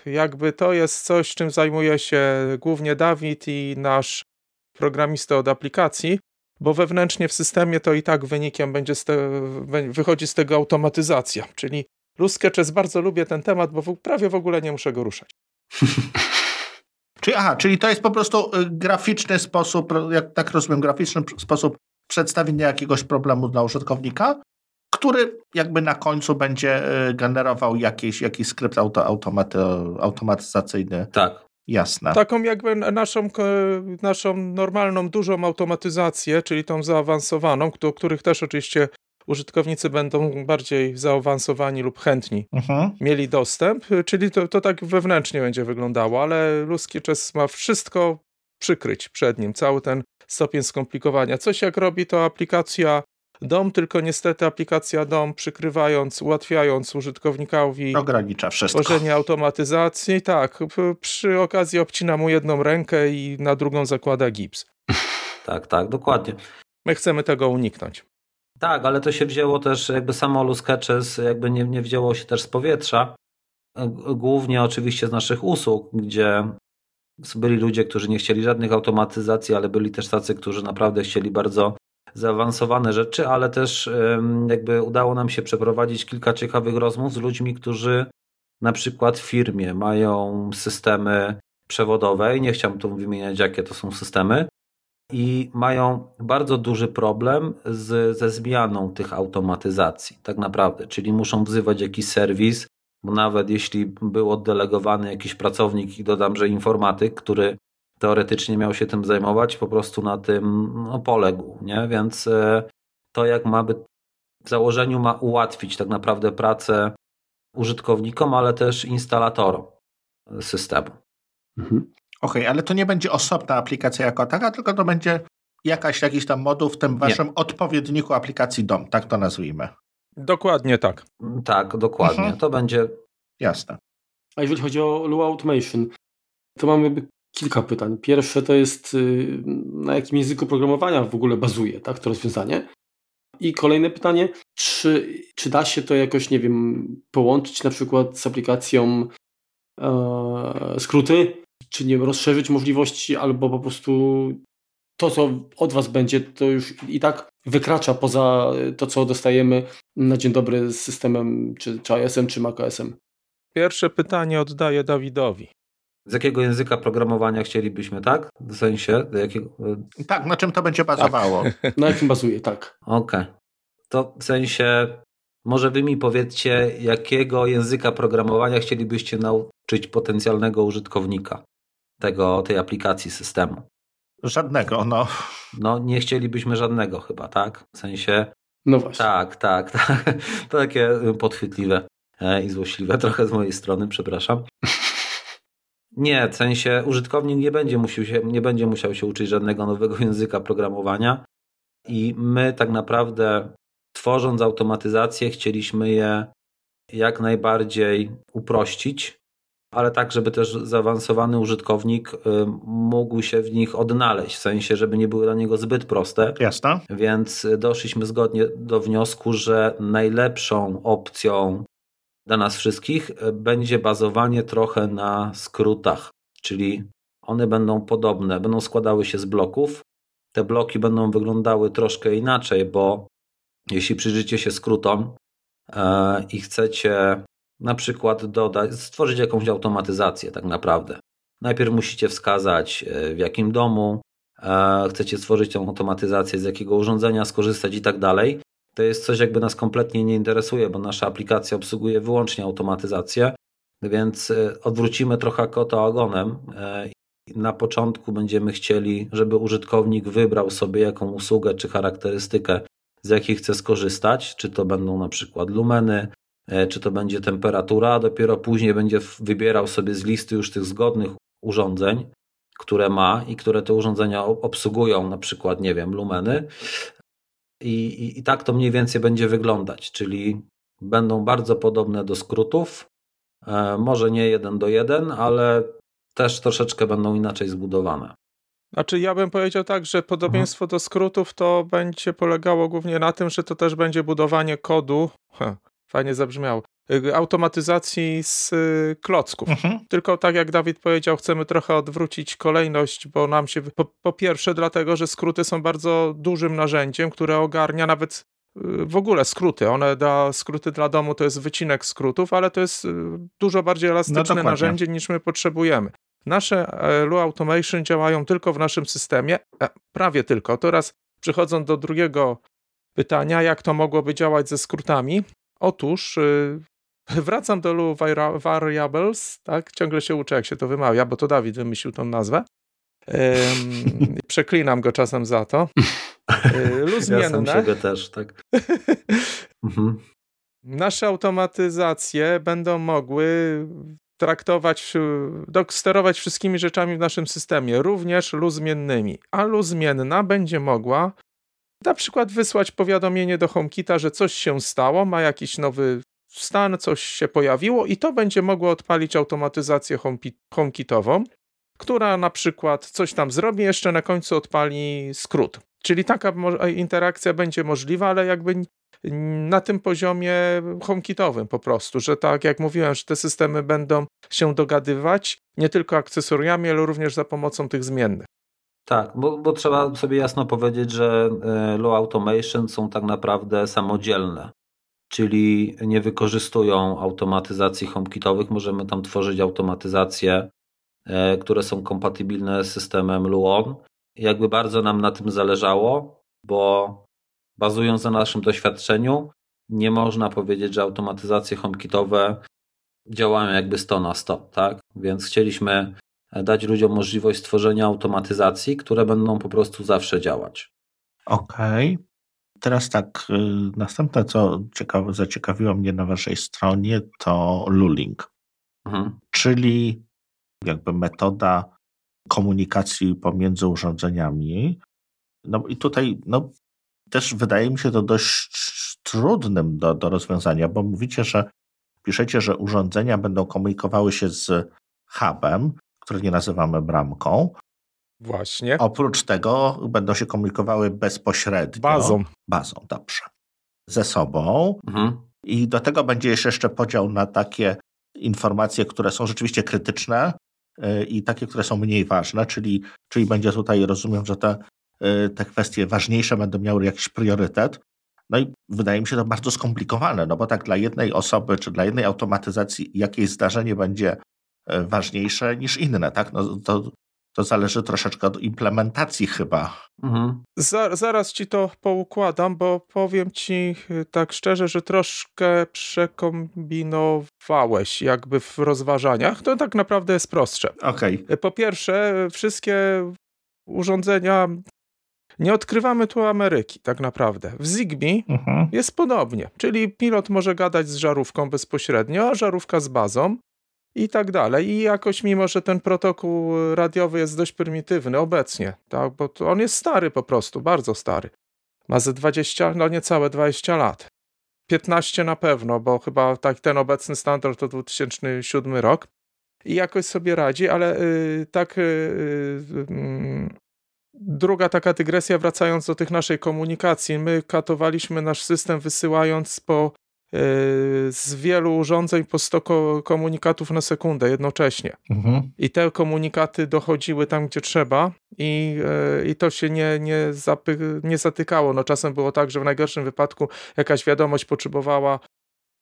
jakby to jest coś, czym zajmuje się głównie Dawid i nasz programista od aplikacji, bo wewnętrznie w systemie to i tak wynikiem będzie z te, wychodzi z tego automatyzacja, czyli Lusketches bardzo lubię ten temat, bo prawie w ogóle nie muszę go ruszać. Czyli, aha, czyli to jest po prostu y, graficzny sposób, jak tak rozumiem, graficzny sposób przedstawienia jakiegoś problemu dla użytkownika, który jakby na końcu będzie y, generował jakiś, jakiś skrypt auto, automaty, automatyzacyjny. Tak. Jasne. Taką jakby naszą, naszą normalną, dużą automatyzację, czyli tą zaawansowaną, do których też oczywiście użytkownicy będą bardziej zaawansowani lub chętni mhm. mieli dostęp, czyli to, to tak wewnętrznie będzie wyglądało, ale ludzki czas ma wszystko przykryć przed nim, cały ten stopień skomplikowania. Coś jak robi to aplikacja DOM, tylko niestety aplikacja DOM przykrywając, ułatwiając użytkownikowi ogranicza wszystko. Tworzenie automatyzacji, tak, przy okazji obcina mu jedną rękę i na drugą zakłada gips. Tak, tak, dokładnie. My chcemy tego uniknąć. Tak, ale to się wzięło też, jakby samo Lusketches jakby nie, nie wzięło się też z powietrza. Głównie oczywiście z naszych usług, gdzie byli ludzie, którzy nie chcieli żadnych automatyzacji, ale byli też tacy, którzy naprawdę chcieli bardzo zaawansowane rzeczy, ale też jakby udało nam się przeprowadzić kilka ciekawych rozmów z ludźmi, którzy na przykład w firmie mają systemy przewodowe i nie chciałbym tu wymieniać, jakie to są systemy, i mają bardzo duży problem z, ze zmianą tych automatyzacji, tak naprawdę. Czyli muszą wzywać jakiś serwis, bo nawet jeśli był oddelegowany jakiś pracownik i dodam, że informatyk, który teoretycznie miał się tym zajmować, po prostu na tym no, poległ, nie? Więc e, to jak ma być w założeniu ma ułatwić tak naprawdę pracę użytkownikom, ale też instalatorom systemu. Mhm. Okej, okay, ale to nie będzie osobna aplikacja jako taka, tylko to będzie jakaś, jakiś tam moduł w tym waszym nie. odpowiedniku aplikacji DOM, tak to nazwijmy. Dokładnie tak. Tak, dokładnie. Mhm. To będzie. Jasne. A jeżeli chodzi o Lua Automation, to mamy kilka pytań. Pierwsze to jest, y, na jakim języku programowania w ogóle bazuje tak, to rozwiązanie? I kolejne pytanie, czy, czy da się to jakoś, nie wiem, połączyć na przykład z aplikacją e, skróty, czy nie rozszerzyć możliwości, albo po prostu to, co od Was będzie, to już i tak wykracza poza to, co dostajemy na dzień dobry z systemem, czy, czy iOS-em, czy macOS-em. Pierwsze pytanie oddaję Dawidowi. Z jakiego języka programowania chcielibyśmy, tak? W sensie? Jakiego... Tak, na czym to będzie bazowało? Tak. Na jakim bazuje, tak. Okej. Okay. To w sensie, może wy mi powiedzcie, jakiego języka programowania chcielibyście nauczyć potencjalnego użytkownika tego, tej aplikacji systemu? Żadnego, no. No, nie chcielibyśmy żadnego chyba, tak? W sensie. No właśnie. Tak, tak, tak. To takie podchwytliwe e, i złośliwe trochę z mojej strony, przepraszam. Nie, w sensie użytkownik nie będzie, musiał się, nie będzie musiał się uczyć żadnego nowego języka programowania i my tak naprawdę tworząc automatyzację chcieliśmy je jak najbardziej uprościć, ale tak, żeby też zaawansowany użytkownik y, mógł się w nich odnaleźć, w sensie, żeby nie były dla niego zbyt proste. Jasne. Więc doszliśmy zgodnie do wniosku, że najlepszą opcją dla nas wszystkich e, będzie bazowanie trochę na skrótach, czyli one będą podobne, będą składały się z bloków. Te bloki będą wyglądały troszkę inaczej, bo jeśli przyjrzycie się skrótom e, i chcecie na przykład dodać, stworzyć jakąś automatyzację tak naprawdę. Najpierw musicie wskazać e, w jakim domu chcecie stworzyć tę automatyzację, z jakiego urządzenia skorzystać i tak dalej to jest coś jakby nas kompletnie nie interesuje, bo nasza aplikacja obsługuje wyłącznie automatyzację, więc e, odwrócimy trochę kota ogonem. E, na początku będziemy chcieli, żeby użytkownik wybrał sobie jaką usługę czy charakterystykę, z jakiej chce skorzystać, czy to będą na przykład lumeny, e, czy to będzie temperatura, a dopiero później będzie wybierał sobie z listy już tych zgodnych urządzeń, które ma i które te urządzenia obsługują, na przykład, nie wiem, lumeny, i, i, I tak to mniej więcej będzie wyglądać, czyli będą bardzo podobne do skrótów. E, może nie jeden do jeden, ale też troszeczkę będą inaczej zbudowane. Znaczy, ja bym powiedział tak, że podobieństwo mhm. do skrótów to będzie polegało głównie na tym, że to też będzie budowanie kodu. Ha, fajnie zabrzmiało. Y, automatyzacji z y, klocków. Mhm. Tylko tak jak Dawid powiedział, chcemy trochę odwrócić kolejność, bo nam się. Po, po, pierwsze, dlatego, że skróty są bardzo dużym narzędziem, które ogarnia nawet y, w ogóle skróty. One da skróty dla domu to jest wycinek skrótów, ale to jest dużo bardziej elastyczne no narzędzie niż my potrzebujemy. Nasze e, Lu Automation działają tylko w naszym systemie, e, prawie tylko. Teraz przechodząc do drugiego pytania, jak to mogłoby działać ze skrótami. Otóż Wracam do Lu Variables, tak? Ciągle się uczę, jak się to wymawia, bo to Dawid wymyślił tą nazwę. Um, przeklinam go czasem za to. Lu zmienne. Ja sam też, tak. mhm. Nasze automatyzacje będą mogły traktować, sterować wszystkimi rzeczami w naszym systemie, również lu zmiennymi. A lu zmienna będzie mogła na przykład wysłać powiadomienie do HomeKita, że coś się stało, ma jakiś nowy stan, coś się pojawiło i to będzie mogło odpalić automatyzację HomeKitową, która na przykład coś tam zrobi, jeszcze na końcu odpali skrót. Czyli taka interakcja będzie możliwa, ale jakby na tym poziomie HomeKitowym po prostu, że tak jak mówiłem, że te systemy będą się dogadywać nie tylko akcesoriami, ale również za pomocą tych zmiennych. Tak, bo, bo trzeba sobie jasno powiedzieć, że e, Low Automation są tak naprawdę samodzielne czyli nie wykorzystują automatyzacji HomeKitowych. Możemy tam tworzyć automatyzacje, e, które są kompatybilne z systemem Luon. Jakby bardzo nam na tym zależało, bo bazując na naszym doświadczeniu, nie można powiedzieć, że automatyzacje HomeKitowe działają jakby 100 na 100, tak? Więc chcieliśmy dać ludziom możliwość stworzenia automatyzacji, które będą po prostu zawsze działać. Okej. Okay. Teraz tak, y, następne, co ciekawe, zaciekawiło mnie na waszej stronie, to Luling, mhm. czyli jakby metoda komunikacji pomiędzy urządzeniami. No i tutaj no, też wydaje mi się to dość trudnym do, do rozwiązania, bo mówicie, że piszecie, że urządzenia będą komunikowały się z hubem, który nie nazywamy bramką. Właśnie. Oprócz tego będą się komunikowały bezpośrednio. Bazą. Bazą, dobrze. Ze sobą. Mhm. I do tego będzie jeszcze podział na takie informacje, które są rzeczywiście krytyczne y, i takie, które są mniej ważne, czyli, czyli będzie tutaj, rozumiem, że te, y, te kwestie ważniejsze będą miały jakiś priorytet. No i wydaje mi się to bardzo skomplikowane, no bo tak dla jednej osoby czy dla jednej automatyzacji jakieś zdarzenie będzie y, ważniejsze niż inne, tak? No to to zależy troszeczkę od implementacji chyba. Mhm. zaraz ci to poukładam, bo powiem ci y, tak szczerze, że troszkę przekombinowałeś jakby w rozważaniach. To tak naprawdę jest prostsze. Okay. Po pierwsze, wszystkie urządzenia nie odkrywamy tu Ameryki, tak naprawdę. W Zigbee mhm. jest podobnie, czyli pilot może gadać z żarówką bezpośrednio, a żarówka z bazą i tak dalej. I jakoś, mimo że ten protokół radiowy jest dość prymitywny obecnie, tak, bo on jest stary po prostu, bardzo stary. Ma ze 20, no niecałe 20 lat. 15 na pewno, bo chyba tak ten obecny standard to 2007 rok. I jakoś sobie radzi, ale yy, tak yy, yy, druga taka dygresja, wracając do tych naszej komunikacji. My katowaliśmy nasz system wysyłając po z wielu urządzeń po 100 komunikatów na sekundę jednocześnie. Mhm. I te komunikaty dochodziły tam, gdzie trzeba i, e, i to się nie, nie, zapy, nie zatykało. No, czasem było tak, że w najgorszym wypadku jakaś wiadomość potrzebowała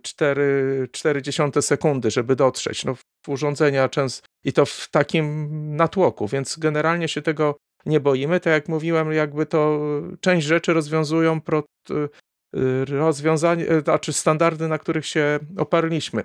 4,4 sekundy, żeby dotrzeć. No, w urządzenia często i to w takim natłoku, więc generalnie się tego nie boimy. Tak jak mówiłem, jakby to część rzeczy rozwiązują pro, Y, rozwiązania, y, znaczy standardy, na których się oparliśmy.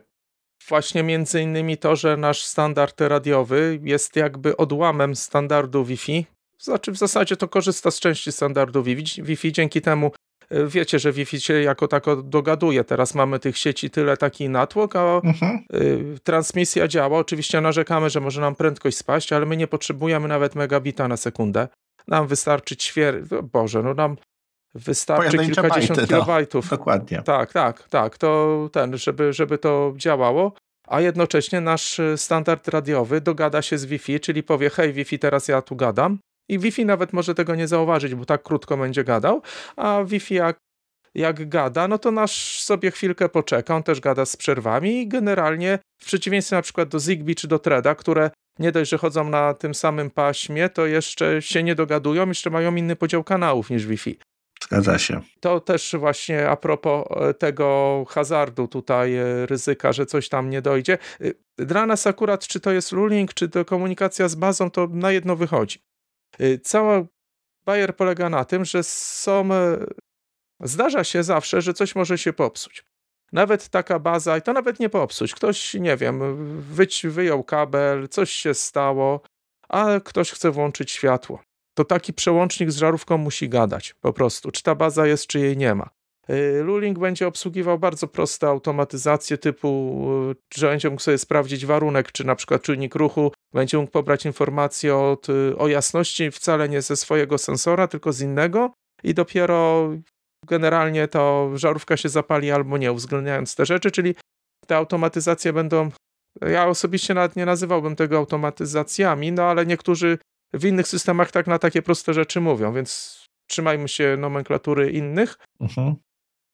Właśnie między innymi to, że nasz standard radiowy jest jakby odłamem standardu Wi-Fi. Znaczy w zasadzie to korzysta z części standardu Wi-Fi, dzięki temu y, wiecie, że Wi-Fi się jako tako dogaduje. Teraz mamy tych sieci tyle taki natłok, a mhm. transmisja działa. Oczywiście narzekamy, że może nam prędkość spaść, ale my nie potrzebujemy nawet megabita na sekundę. Nam wystarczy ćwier... Boże, no nam wystarczy kilkadziesiąt bajty, kilobajtów. No, dokładnie. Tak, tak, tak. To ten, żeby, żeby to działało. A jednocześnie nasz standard radiowy dogada się z Wi-Fi, czyli powie: Hej, Wi-Fi, teraz ja tu gadam. I Wi-Fi nawet może tego nie zauważyć, bo tak krótko będzie gadał. A Wi-Fi, jak, jak gada, no to nasz sobie chwilkę poczeka. On też gada z przerwami i generalnie, w przeciwieństwie na przykład do Zigbee czy do Treda, które nie dość, że chodzą na tym samym paśmie, to jeszcze się nie dogadują, jeszcze mają inny podział kanałów niż Wi-Fi. Zgadza się. To też właśnie a propos e, tego hazardu tutaj, e, ryzyka, że coś tam nie dojdzie. E, dla nas akurat, czy to jest ruling, czy to komunikacja z bazą, to na jedno wychodzi. Cała Bayer polega na tym, że są. Zdarza się zawsze, że coś może się popsuć. Nawet taka baza, i to nawet nie popsuć. Ktoś, nie wiem, wyjął kabel, coś się stało, a ktoś chce włączyć światło to taki przełącznik z żarówką musi gadać po prostu, czy ta baza jest, czy jej nie ma. Y, Luling będzie obsługiwał bardzo proste automatyzacje typu, y, że będzie mógł sobie sprawdzić warunek, czy na przykład czujnik ruchu, będzie mógł pobrać informacje od, y, o jasności wcale nie ze swojego sensora, tylko z innego i dopiero generalnie to żarówka się zapali albo nie, uwzględniając te rzeczy, czyli te automatyzacje będą, ja osobiście nawet nie nazywałbym tego automatyzacjami, no ale niektórzy w innych systemach tak na takie proste rzeczy mówią, więc trzymajmy się nomenklatury innych. Mhm.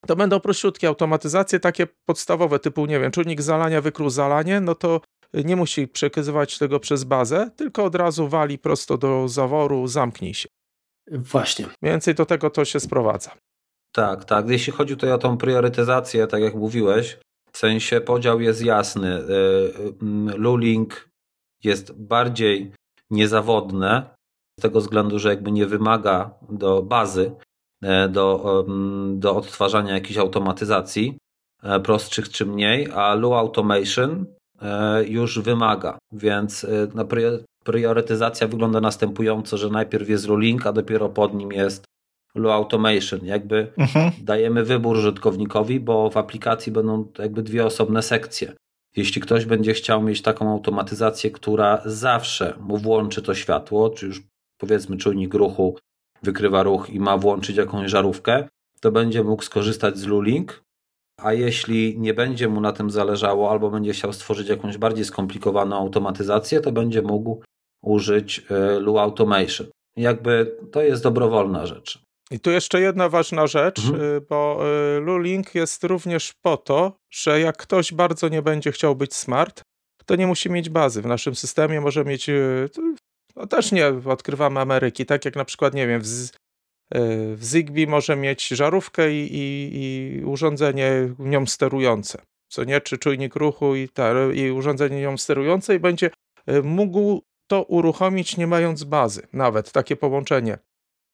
To będą prościutkie automatyzacje, takie podstawowe, typu, nie wiem, czujnik zalania wykrył zalanie, no to nie musi przekazywać tego przez bazę, tylko od razu wali prosto do zaworu, zamknij się. Właśnie. Mniej więcej do tego to się sprowadza. Tak, tak. Jeśli chodzi tutaj o tą priorytetyzację, tak jak mówiłeś, w sensie podział jest jasny. Y, y, Luling jest bardziej niezawodne, z tego względu, że jakby nie wymaga do bazy, e, do, do odtwarzania jakiejś automatyzacji. e, prostszych czy mniej, a Lu Automation e, już wymaga, więc priorytetyzacja wygląda następująco, że najpierw jest ruling, a dopiero pod nim jest Lu Automation. Jakby mhm. dajemy wybór użytkownikowi, bo w aplikacji będą jakby dwie osobne sekcje. Jeśli ktoś będzie chciał mieć taką automatyzację, która zawsze mu włączy to światło, czy już powiedzmy czujnik ruchu wykrywa ruch i ma włączyć jakąś żarówkę, to będzie mógł skorzystać z Lulink, a jeśli nie będzie mu na tym zależało albo będzie chciał stworzyć jakąś bardziej skomplikowaną automatyzację, to będzie mógł użyć e, Lu Automation. Jakby to jest dobrowolna rzecz. I tu jeszcze jedna ważna rzecz, mhm. Y, bo y, Lulink jest również po to, że jak ktoś bardzo nie będzie chciał być smart, to nie musi mieć bazy. W naszym systemie może mieć, y, no też nie odkrywamy Ameryki, tak jak na przykład, nie wiem, w, w Zigbee może mieć żarówkę i, i, i, urządzenie nią sterujące, co nie, czy czujnik ruchu i, ta, i urządzenie nią sterujące i będzie mógł to uruchomić nie mając bazy, nawet takie połączenie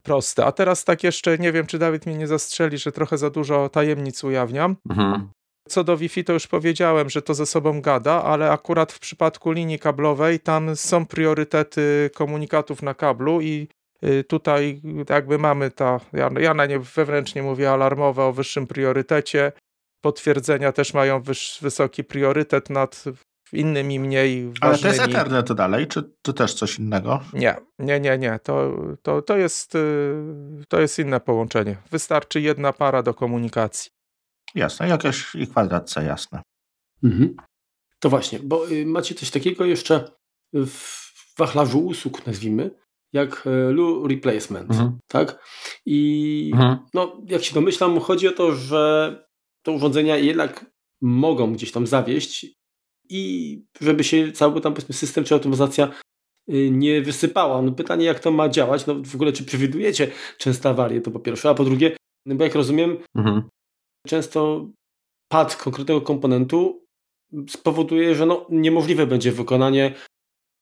proste. A teraz tak jeszcze, nie wiem, czy Dawid mnie nie zastrzeli, że trochę za dużo tajemnic ujawniam. Mhm. Co do Wi-Fi, to już powiedziałem, że to ze sobą gada, ale akurat w przypadku linii kablowej tam są priorytety komunikatów na kablu i y, tutaj jakby mamy ta, ja, ja na nie wewnętrznie mówię alarmowe o wyższym priorytecie. Potwierdzenia też mają wyż, wysoki priorytet nad innymi mniej ważnymi. Ale to jest Ethernet dalej, czy to też coś innego? Nie, nie, nie, nie. To, to, to, jest, y, to jest inne połączenie. Wystarczy jedna para do komunikacji. Jasne, jakieś i kwadratce, jasne. Mhm. To właśnie, bo y, macie coś takiego jeszcze w wachlarzu usług, nazwijmy, jak y, Lu Replacement, mhm. tak? I mhm. no, jak się domyślam, chodzi o to, że te urządzenia jednak mogą gdzieś tam zawieść i żeby się cały tam powiedzmy system czy automatyzacja y, nie wysypała. No pytanie, jak to ma działać? No w ogóle, czy przewidujecie częste awarie, to po pierwsze, a po drugie, no bo jak rozumiem, mhm. często pad konkretnego komponentu spowoduje, że no, niemożliwe będzie wykonanie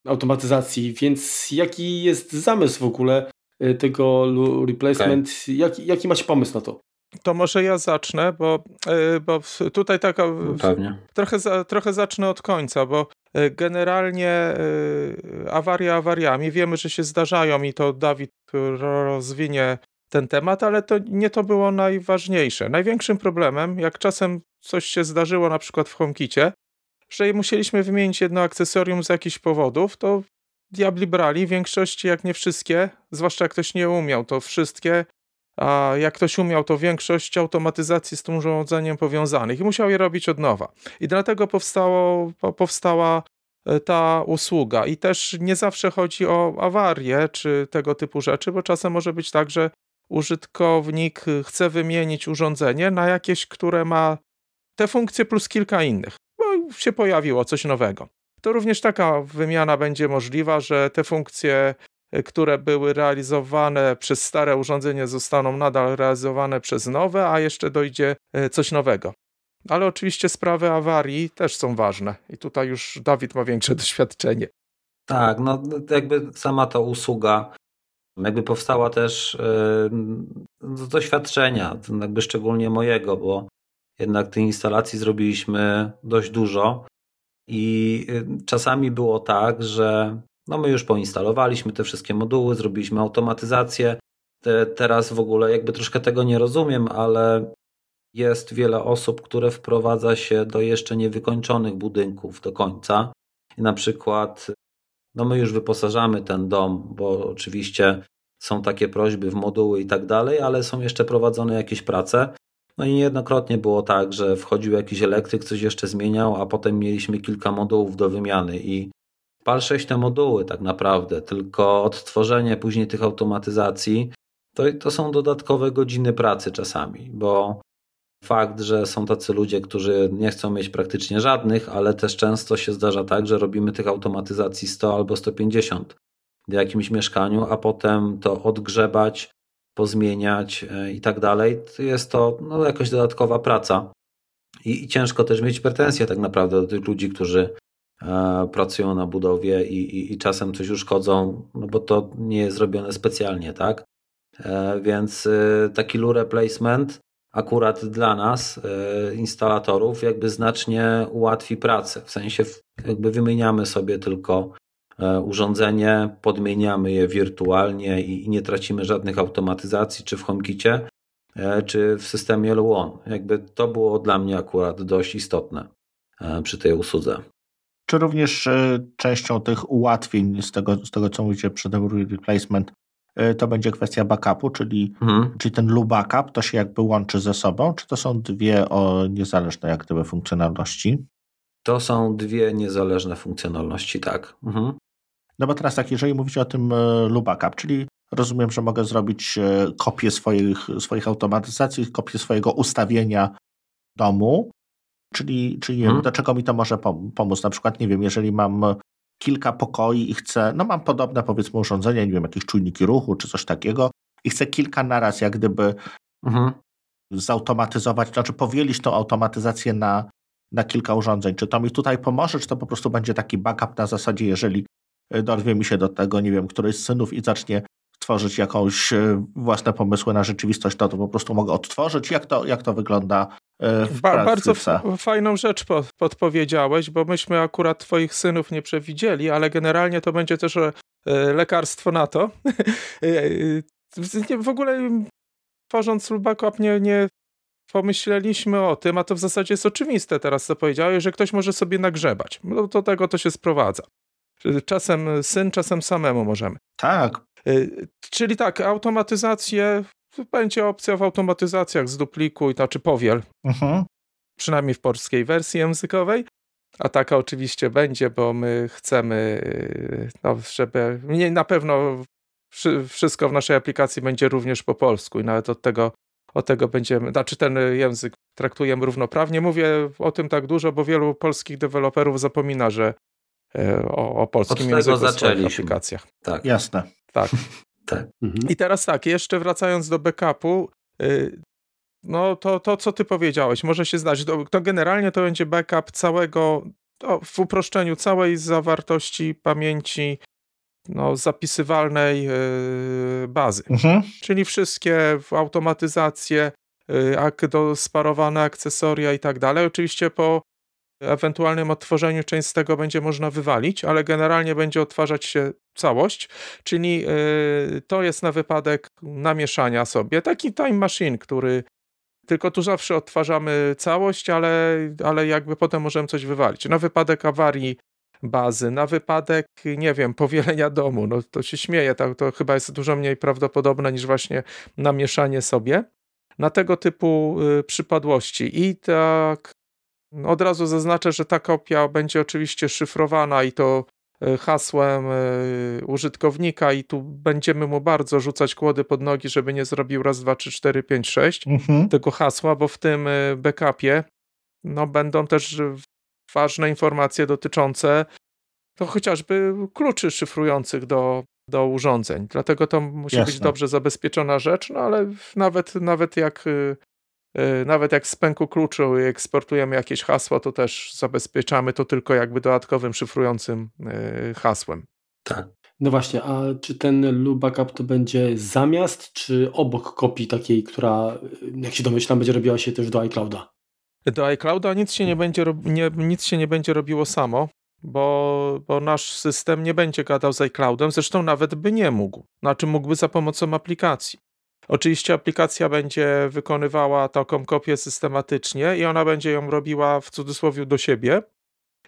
automatyzacji, więc jaki jest zamysł w ogóle y, tego replacement? Okay. Jaki, jaki macie pomysł na to? To może ja zacznę, bo, e, bo tutaj taka. Pewnie. Trochę, trochę zacznę od końca, bo e, generalnie e, awaria awariami wiemy, że się zdarzają i to Dawid rozwinie ten temat, ale to nie to było najważniejsze. Największym problemem, jak czasem coś się zdarzyło na przykład w HomeKicie, że musieliśmy wymienić jedno akcesorium z jakichś powodów, to diabli brali, w większości jak nie wszystkie, zwłaszcza jak ktoś nie umiał, to wszystkie a jak ktoś umiał, to większość automatyzacji z tym urządzeniem powiązanych i musiał je robić od nowa. I dlatego powstało, powstała e, ta usługa. I też nie zawsze chodzi o awarię czy tego typu rzeczy, bo czasem może być tak, że użytkownik chce wymienić urządzenie na jakieś, które ma te funkcje plus kilka innych, bo się pojawiło coś nowego. To również taka wymiana będzie możliwa, że te funkcje które były realizowane przez stare urządzenie, zostaną nadal realizowane przez nowe, a jeszcze dojdzie e, coś nowego. Ale oczywiście sprawy awarii też są ważne i tutaj już Dawid ma większe doświadczenie. Tak, no jakby sama ta usługa jakby powstała też yy, z doświadczenia, jakby szczególnie mojego, bo jednak tej instalacji zrobiliśmy dość dużo i czasami było tak, że no my już poinstalowaliśmy te wszystkie moduły, zrobiliśmy automatyzację. Te, teraz w ogóle jakby troszkę tego nie rozumiem, ale jest wiele osób, które wprowadza się do jeszcze niewykończonych budynków do końca. I na przykład, no my już wyposażamy ten dom, bo oczywiście są takie prośby w moduły i tak dalej, ale są jeszcze prowadzone jakieś prace. No i niejednokrotnie było tak, że wchodził jakiś elektryk, coś jeszcze zmieniał, a potem mieliśmy kilka modułów do wymiany i PAL 6 te moduły tak naprawdę, tylko odtworzenie później tych automatyzacji to, to są dodatkowe godziny pracy czasami, bo fakt, że są tacy ludzie, którzy nie chcą mieć praktycznie żadnych, ale też często się zdarza tak, że robimy tych automatyzacji 100 albo 150 w jakimś mieszkaniu, a potem to odgrzebać, pozmieniać e, i tak dalej. Jest to no, jakoś dodatkowa praca. I, I, ciężko też mieć pretensje tak naprawdę do tych ludzi, którzy pracują na budowie i, i, i czasem coś uszkodzą, no bo to nie jest zrobione specjalnie, tak? E, więc e, taki lure replacement, akurat dla nas, e, instalatorów, jakby znacznie ułatwi pracę. W sensie jakby wymieniamy sobie tylko e, urządzenie, podmieniamy je wirtualnie i nie tracimy żadnych automatyzacji, czy w HomeKicie, e, czy w systemie Luon. Jakby to było dla mnie akurat dość istotne przy tej usłudze. Czy również częścią tych ułatwień z tego, z tego co mówicie tym replacement E, to będzie kwestia backupu, czyli, mhm. czyli ten lu backup to się jakby łączy ze sobą, czy to są dwie o niezależne jak gdyby funkcjonalności? To są dwie niezależne funkcjonalności, tak. Mhm. No bo teraz tak, jeżeli mówicie o tym e, lu backup, czyli rozumiem, że mogę zrobić e, kopię swoich, swoich automatyzacji, kopię swojego ustawienia domu, czyli, czyli hmm. do czego mi to może pomóc? Na przykład, nie wiem, jeżeli mam kilka pokoi i chcę, no mam podobne powiedzmy urządzenia, nie wiem, jakieś czujniki ruchu czy coś takiego i chcę kilka naraz jak gdyby mhm. zautomatyzować, znaczy powielić tą automatyzację na, na kilka urządzeń. Czy to mi tutaj pomoże, czy to po prostu będzie taki backup na zasadzie, jeżeli e, dorwie mi się do tego, nie wiem, któryś z synów i zacznie tworzyć jakąś e, własne pomysły na rzeczywistość, to, to po prostu mogę odtworzyć. Jak to, jak to wygląda E, ba bardzo fajną rzecz podpowiedziałeś, bo myśmy akurat twoich synów nie przewidzieli, ale generalnie to będzie też e, lekarstwo na to. W ogóle tworząc Backup nie, nie pomyśleliśmy o tym, a to w zasadzie jest oczywiste teraz, co powiedziałeś, że ktoś może sobie nagrzebać. No, do tego to się sprowadza. Czasem syn, czasem samemu możemy. Tak. Czyli tak, automatyzację będzie opcja w automatyzacjach zduplikuj, znaczy powiel. Mhm. Przynajmniej w polskiej wersji językowej. A taka oczywiście będzie, bo my chcemy, no, żeby nie, na pewno wszystko w naszej aplikacji będzie również po polsku i nawet od tego, od tego będziemy, znaczy ten język traktujemy równoprawnie. Mówię o tym tak dużo, bo wielu polskich deweloperów zapomina, że e, o, o polskim języku w swoich aplikacjach. Tak. Jasne. Tak. Tak. Mhm. I teraz tak, jeszcze wracając do backupu, yy, no to, to, co ty powiedziałeś, może się zdać. To, to generalnie to będzie backup całego, to w uproszczeniu całej zawartości pamięci no, zapisywalnej yy, bazy. Mhm. Czyli wszystkie automatyzacje, yy, do sparowane akcesoria i tak dalej. Oczywiście po ewentualnym odtworzeniu część z tego będzie można wywalić, ale generalnie będzie odtwarzać się całość, czyli yy, to jest na wypadek namieszania sobie. Taki time machine, który tylko tu zawsze odtwarzamy całość, ale, ale jakby potem możemy coś wywalić. Na wypadek awarii bazy, na wypadek, nie wiem, powielenia domu, no to się śmieje, to, to chyba jest dużo mniej prawdopodobne niż właśnie namieszanie sobie. Na tego typu y, przypadłości. I tak od razu zaznaczę, że ta kopia będzie oczywiście szyfrowana i to e, hasłem e, użytkownika i tu będziemy mu bardzo rzucać kłody pod nogi, żeby nie zrobił raz, dwa, trzy, cztery, pięć, sześć mhm. tego hasła, bo w tym e, backupie no, będą też ważne informacje dotyczące to chociażby kluczy szyfrujących do, do urządzeń. Dlatego to musi Jasne. być dobrze zabezpieczona rzecz, no ale nawet, nawet jak nawet jak z pęku kluczu eksportujemy jakieś hasło, to też zabezpieczamy to tylko jakby dodatkowym szyfrującym e, hasłem. Tak. No właśnie, a czy ten loop backup to będzie zamiast, czy obok kopii takiej, która, jak się domyślam, będzie robiła się też do iClouda? Do iClouda nic się nie będzie, nie, nic się nie będzie robiło samo, bo, bo nasz system nie będzie gadał z iCloudem, zresztą nawet by nie mógł. Znaczy mógłby za pomocą aplikacji. Oczywiście aplikacja będzie wykonywała taką kopię systematycznie i ona będzie ją robiła w cudzysłowie do siebie.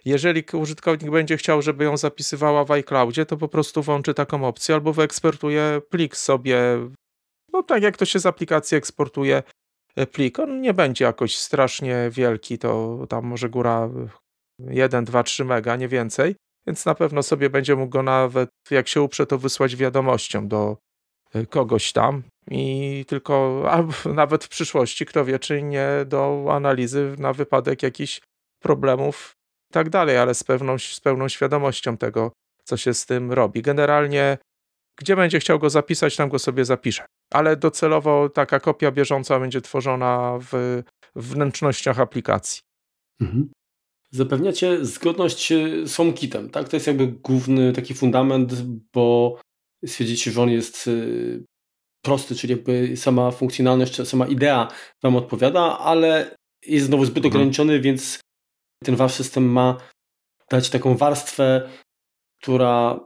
Jeżeli użytkownik będzie chciał, żeby ją zapisywała w iCloudzie, to po prostu włączy taką opcję albo wyeksportuje plik sobie, no tak jak to się z aplikacji eksportuje e, plik. On nie będzie jakoś strasznie wielki, to tam może góra 1, 2, 3 mega, nie więcej, więc na pewno sobie będzie mógł go nawet, jak się uprze, to wysłać wiadomością do kogoś tam i tylko, a nawet w przyszłości, kto wie, czy nie do analizy na wypadek jakichś problemów i tak dalej, ale z pełną, z pełną świadomością tego, co się z tym robi. Generalnie, gdzie będzie chciał go zapisać, tam go sobie zapisze. Ale docelowo taka kopia bieżąca będzie tworzona w wnętrznościach aplikacji. Mhm. Zapewniacie zgodność z HomeKitem, tak? To jest jakby główny taki fundament, bo stwierdzicie, że on jest y, prosty, czyli jakby sama funkcjonalność, sama idea Wam odpowiada, ale jest znowu zbyt mhm. ograniczony, więc ten Wasz system ma dać taką warstwę, która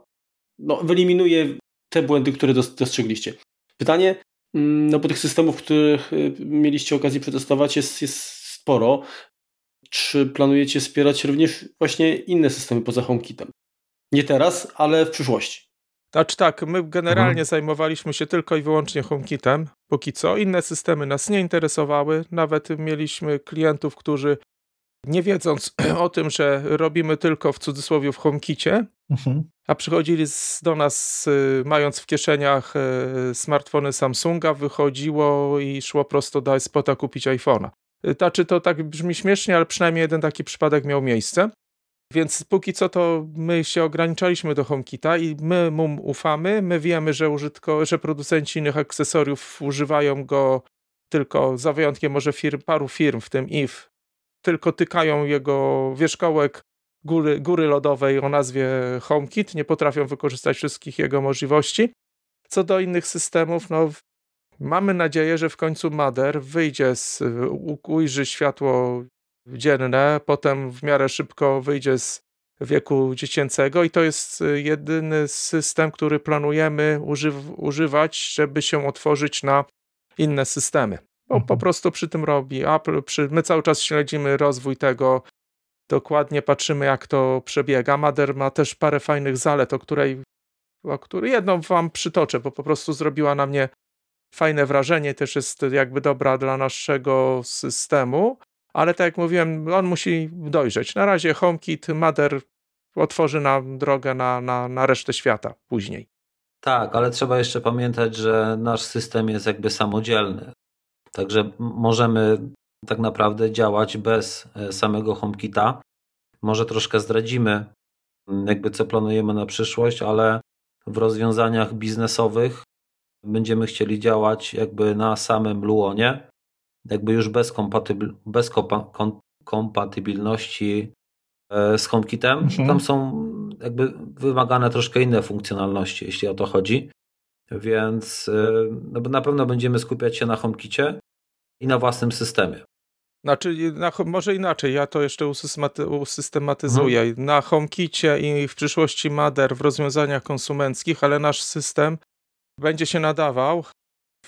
no, wyeliminuje te błędy, które dostrzegliście. Pytanie, mm, no bo tych systemów, których y, mieliście okazję przetestować jest, jest sporo. Czy planujecie wspierać również właśnie inne systemy poza HomeKitem? Nie teraz, ale w przyszłości. Znaczy tak, my generalnie mhm. zajmowaliśmy się tylko i wyłącznie HomeKitem, póki co. Inne systemy nas nie interesowały. Nawet mieliśmy klientów, którzy nie wiedząc o tym, że robimy tylko w cudzysłowie w HomeKicie, mhm. a przychodzili z, do nas y, mając w kieszeniach y, smartfony Samsunga, wychodziło i szło prosto do iSpota kupić iPhone'a. Y, znaczy to tak brzmi śmiesznie, ale przynajmniej jeden taki przypadek miał miejsce. Więc póki co to my się ograniczaliśmy do HomeKita i my mu ufamy. My wiemy, że, użytko, że producenci innych akcesoriów używają go tylko za wyjątkiem może firm, paru firm, w tym IF, tylko tykają jego wierzchołek góry, góry lodowej o nazwie HomeKit, nie potrafią wykorzystać wszystkich jego możliwości. Co do innych systemów, no mamy nadzieję, że w końcu Mader wyjdzie z, ujrzy światło dzienne, potem w miarę szybko wyjdzie z wieku dziecięcego i to jest jedyny system, który planujemy używ używać, żeby się otworzyć na inne systemy. Bo po mhm. prostu przy tym robi Apple, przy, my cały czas śledzimy rozwój tego, dokładnie patrzymy jak to przebiega. Mader ma też parę fajnych zalet, o której o której jedną wam przytoczę, bo po prostu zrobiła na mnie fajne wrażenie, też jest jakby dobra dla naszego systemu, ale tak jak mówiłem, on musi dojrzeć. Na razie HomeKit, Mader otworzy nam drogę na, na, na resztę świata później. Tak, ale trzeba jeszcze pamiętać, że nasz system jest jakby samodzielny. Także możemy tak naprawdę działać bez e, samego HomeKita. Może troszkę zdradzimy, jakby co planujemy na przyszłość, ale w rozwiązaniach biznesowych będziemy chcieli działać jakby na samym Luonie, jakby już bez, kompatybil bez kompatybilności e, z HomeKitem. Mhm. Tam są jakby wymagane troszkę inne funkcjonalności, jeśli o to chodzi. Więc e, no, na pewno będziemy skupiać się na HomeKicie i na własnym systemie. Znaczy, na, może inaczej, ja to jeszcze usystematyzuję. Mhm. Na HomeKicie i w przyszłości Mader w rozwiązaniach konsumenckich, ale nasz system będzie się nadawał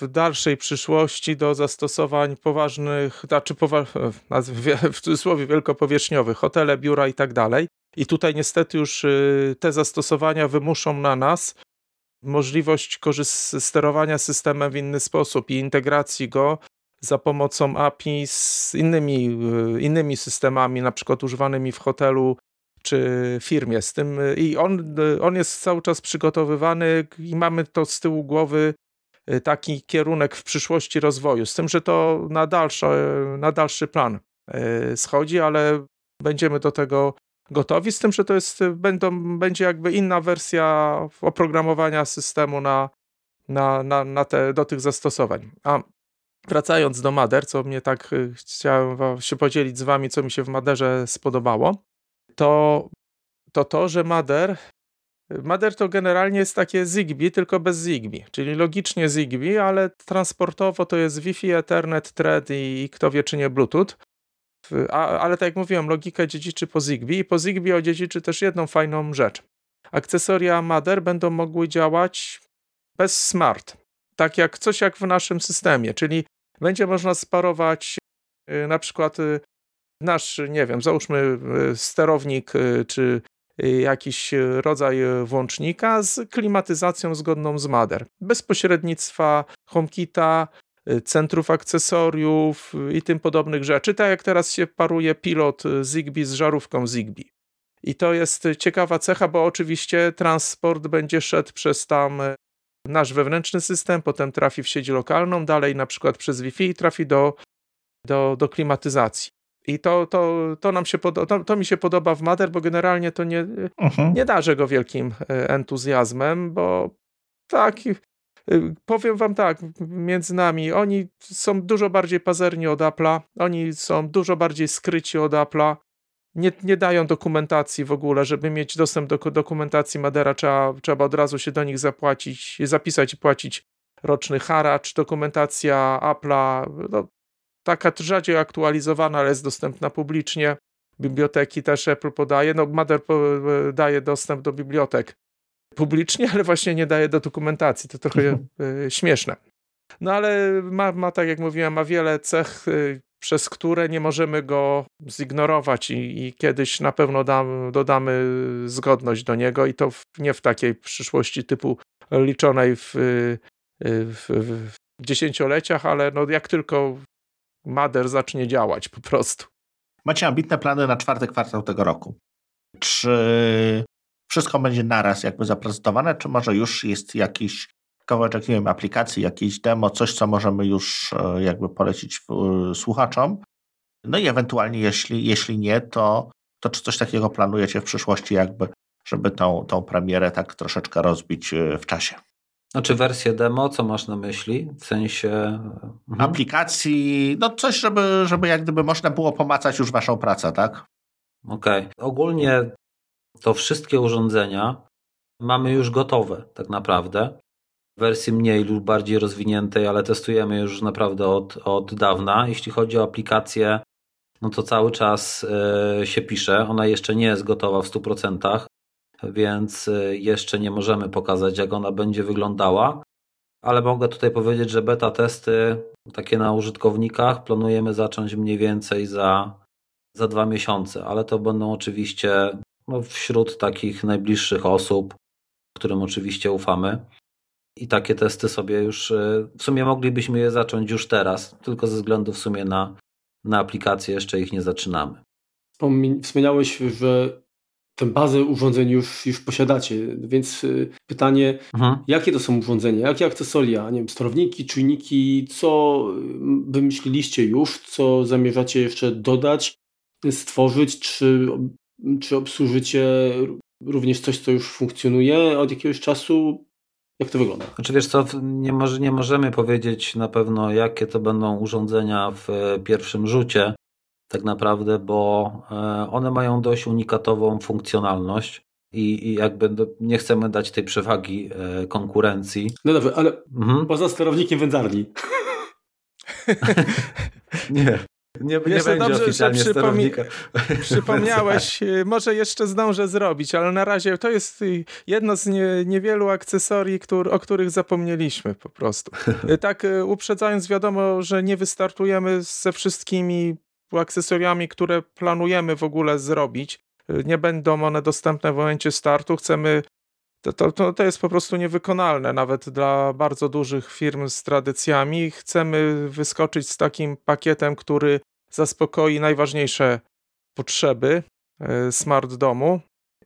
w dalszej przyszłości do zastosowań poważnych, znaczy powa w cudzysłowie wielkopowierzchniowych, hotele, biura i tak dalej. I tutaj niestety już y, te zastosowania wymuszą na nas możliwość sterowania systemem w inny sposób i integracji go za pomocą API z innymi, y, innymi systemami, na przykład używanymi w hotelu czy firmie. Z tym, y, I on, on jest cały czas przygotowywany i mamy to z tyłu głowy taki kierunek w przyszłości rozwoju. Z tym, że to na, dalszy, na dalszy plan schodzi, ale będziemy do tego gotowi. Z tym, że to jest, będą, będzie jakby inna wersja oprogramowania systemu na, na, na, na te, do tych zastosowań. A Wracając do Mader, co mnie tak y, chciałem się podzielić z wami, co mi się w Maderze spodobało, to to, to że Mader Mader to generalnie jest takie Zigbee, tylko bez Zigbee, czyli logicznie Zigbee, ale transportowo to jest Wi-Fi, Ethernet, Thread i kto wie czy nie Bluetooth. A, ale tak jak mówiłem, logikę dziedziczy po Zigbee i po Zigbee odziedziczy też jedną fajną rzecz. Akcesoria Mader będą mogły działać bez smart, tak jak coś jak w naszym systemie, czyli będzie można sparować y, na przykład y, nasz, nie wiem, załóżmy y, sterownik czy jakiś rodzaj włącznika z klimatyzacją zgodną z Mader. Bez pośrednictwa HomeKita, centrów akcesoriów i tym podobnych rzeczy. Tak jak teraz się paruje pilot Zigbee z żarówką Zigbee. I to jest ciekawa cecha, bo oczywiście transport będzie szedł przez tam nasz wewnętrzny system, potem trafi w sieć lokalną, dalej na przykład przez Wi-Fi i trafi do, do, do klimatyzacji. I to, to, to, nam się to, to mi się podoba w Mader, bo generalnie to nie, uh-huh. nie darzę go wielkim e, entuzjazmem, bo tak, e, powiem wam tak, między nami, oni są dużo bardziej pazerni od Apple'a, oni są dużo bardziej skryci od Apple'a, nie, nie dają dokumentacji w ogóle, żeby mieć dostęp do dokumentacji Madera, trzeba, trzeba od razu się do nich zapłacić, zapisać i płacić roczny haracz, dokumentacja Apple'a, no, taka rzadziej aktualizowana, ale jest dostępna publicznie. Biblioteki też Apple podaje. No, Mother daje dostęp do bibliotek publicznie, ale właśnie nie daje do dokumentacji. To trochę e, śmieszne. No ale ma, ma, tak jak mówiłem, ma wiele cech, e, przez które nie możemy go zignorować i, i kiedyś na pewno dam, dodamy zgodność do niego i to w, nie w takiej przyszłości typu liczonej w, e, w, w dziesięcioleciach, ale no jak tylko Mader zacznie działać po prostu. Macie ambitne plany na czwarty kwartał tego roku. Czy wszystko będzie naraz jakby zaprezentowane, czy może już jest jakiś kawałeczek, nie wiem, aplikacji, jakieś demo, coś, co możemy już e, jakby polecić e, słuchaczom? No i ewentualnie, jeśli, jeśli nie, to, to czy coś takiego planujecie w przyszłości, jakby, żeby tą, tą premierę tak troszeczkę rozbić e, w czasie? Znaczy wersję demo, co masz na myśli? W sensie... Mhm. Aplikacji, no coś, żeby, żeby jak gdyby można było pomacać już waszą pracę, tak? Okej. Okay. Ogólnie to wszystkie urządzenia mamy już gotowe tak naprawdę. W wersji mniej lub bardziej rozwiniętej, ale testujemy już naprawdę od, od dawna. Jeśli chodzi o aplikację, no to cały czas y, się pisze. Ona jeszcze nie jest gotowa w 100%, więc y, jeszcze nie możemy pokazać, jak ona będzie wyglądała. Ale mogę tutaj powiedzieć, że beta testy takie na użytkownikach planujemy zacząć mniej więcej za, za dwa miesiące, ale to będą oczywiście no, wśród takich najbliższych osób, którym oczywiście ufamy. I takie testy sobie już, e, w sumie moglibyśmy je zacząć już teraz, tylko ze względu w sumie na, na aplikacje jeszcze ich nie zaczynamy. Wspomniałeś, że tę bazę urządzeń już, już posiadacie, więc e, pytanie, mhm. jakie to są urządzenia, jakie akcesoria, nie wiem, sterowniki, czujniki, co wymyśliliście już, co zamierzacie jeszcze dodać, stworzyć, czy czy obsłużycie również coś, co już funkcjonuje od jakiegoś czasu? Jak to wygląda? Znaczy wiesz co, nie, może, nie możemy powiedzieć na pewno, jakie to będą urządzenia w e, pierwszym rzucie, tak naprawdę, bo e, one mają dość unikatową funkcjonalność i, i jakby nie chcemy dać tej przewagi e, konkurencji. No dobrze, ale mhm. poza sterownikiem wędzarni. nie. Nie, nie będzie dobrze, oficjalnie że przypomni Przypomniałeś, y, może jeszcze zdążę zrobić, ale na razie to jest jedno z nie, niewielu akcesorii, który, o których zapomnieliśmy po prostu. Tak uprzedzając, wiadomo, że nie wystartujemy ze wszystkimi akcesoriami, które planujemy w ogóle zrobić. Nie będą one dostępne w momencie startu. Chcemy to, to, to jest po prostu niewykonalne, nawet dla bardzo dużych firm z tradycjami. Chcemy wyskoczyć z takim pakietem, który zaspokoi najważniejsze potrzeby e, smart domu.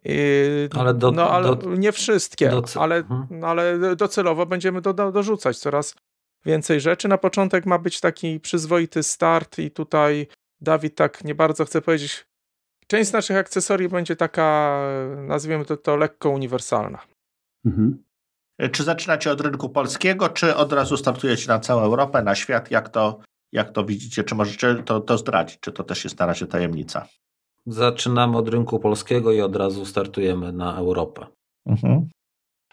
I, ale do, no, ale do, nie wszystkie, do, ale, mhm. ale docelowo będziemy do, do, dorzucać coraz więcej rzeczy. Na początek ma być taki przyzwoity start i tutaj Dawid tak nie bardzo chce powiedzieć. Część z naszych akcesorii będzie taka, nazwijmy to, to lekko uniwersalna. Mhm. Czy zaczynacie od rynku polskiego, czy od razu startujecie na całą Europę, na świat? Jak to, jak to widzicie? Czy możecie to, to zdradzić? Czy to też jest na razie tajemnica? Zaczynamy od rynku polskiego i od razu startujemy na Europę. Mhm.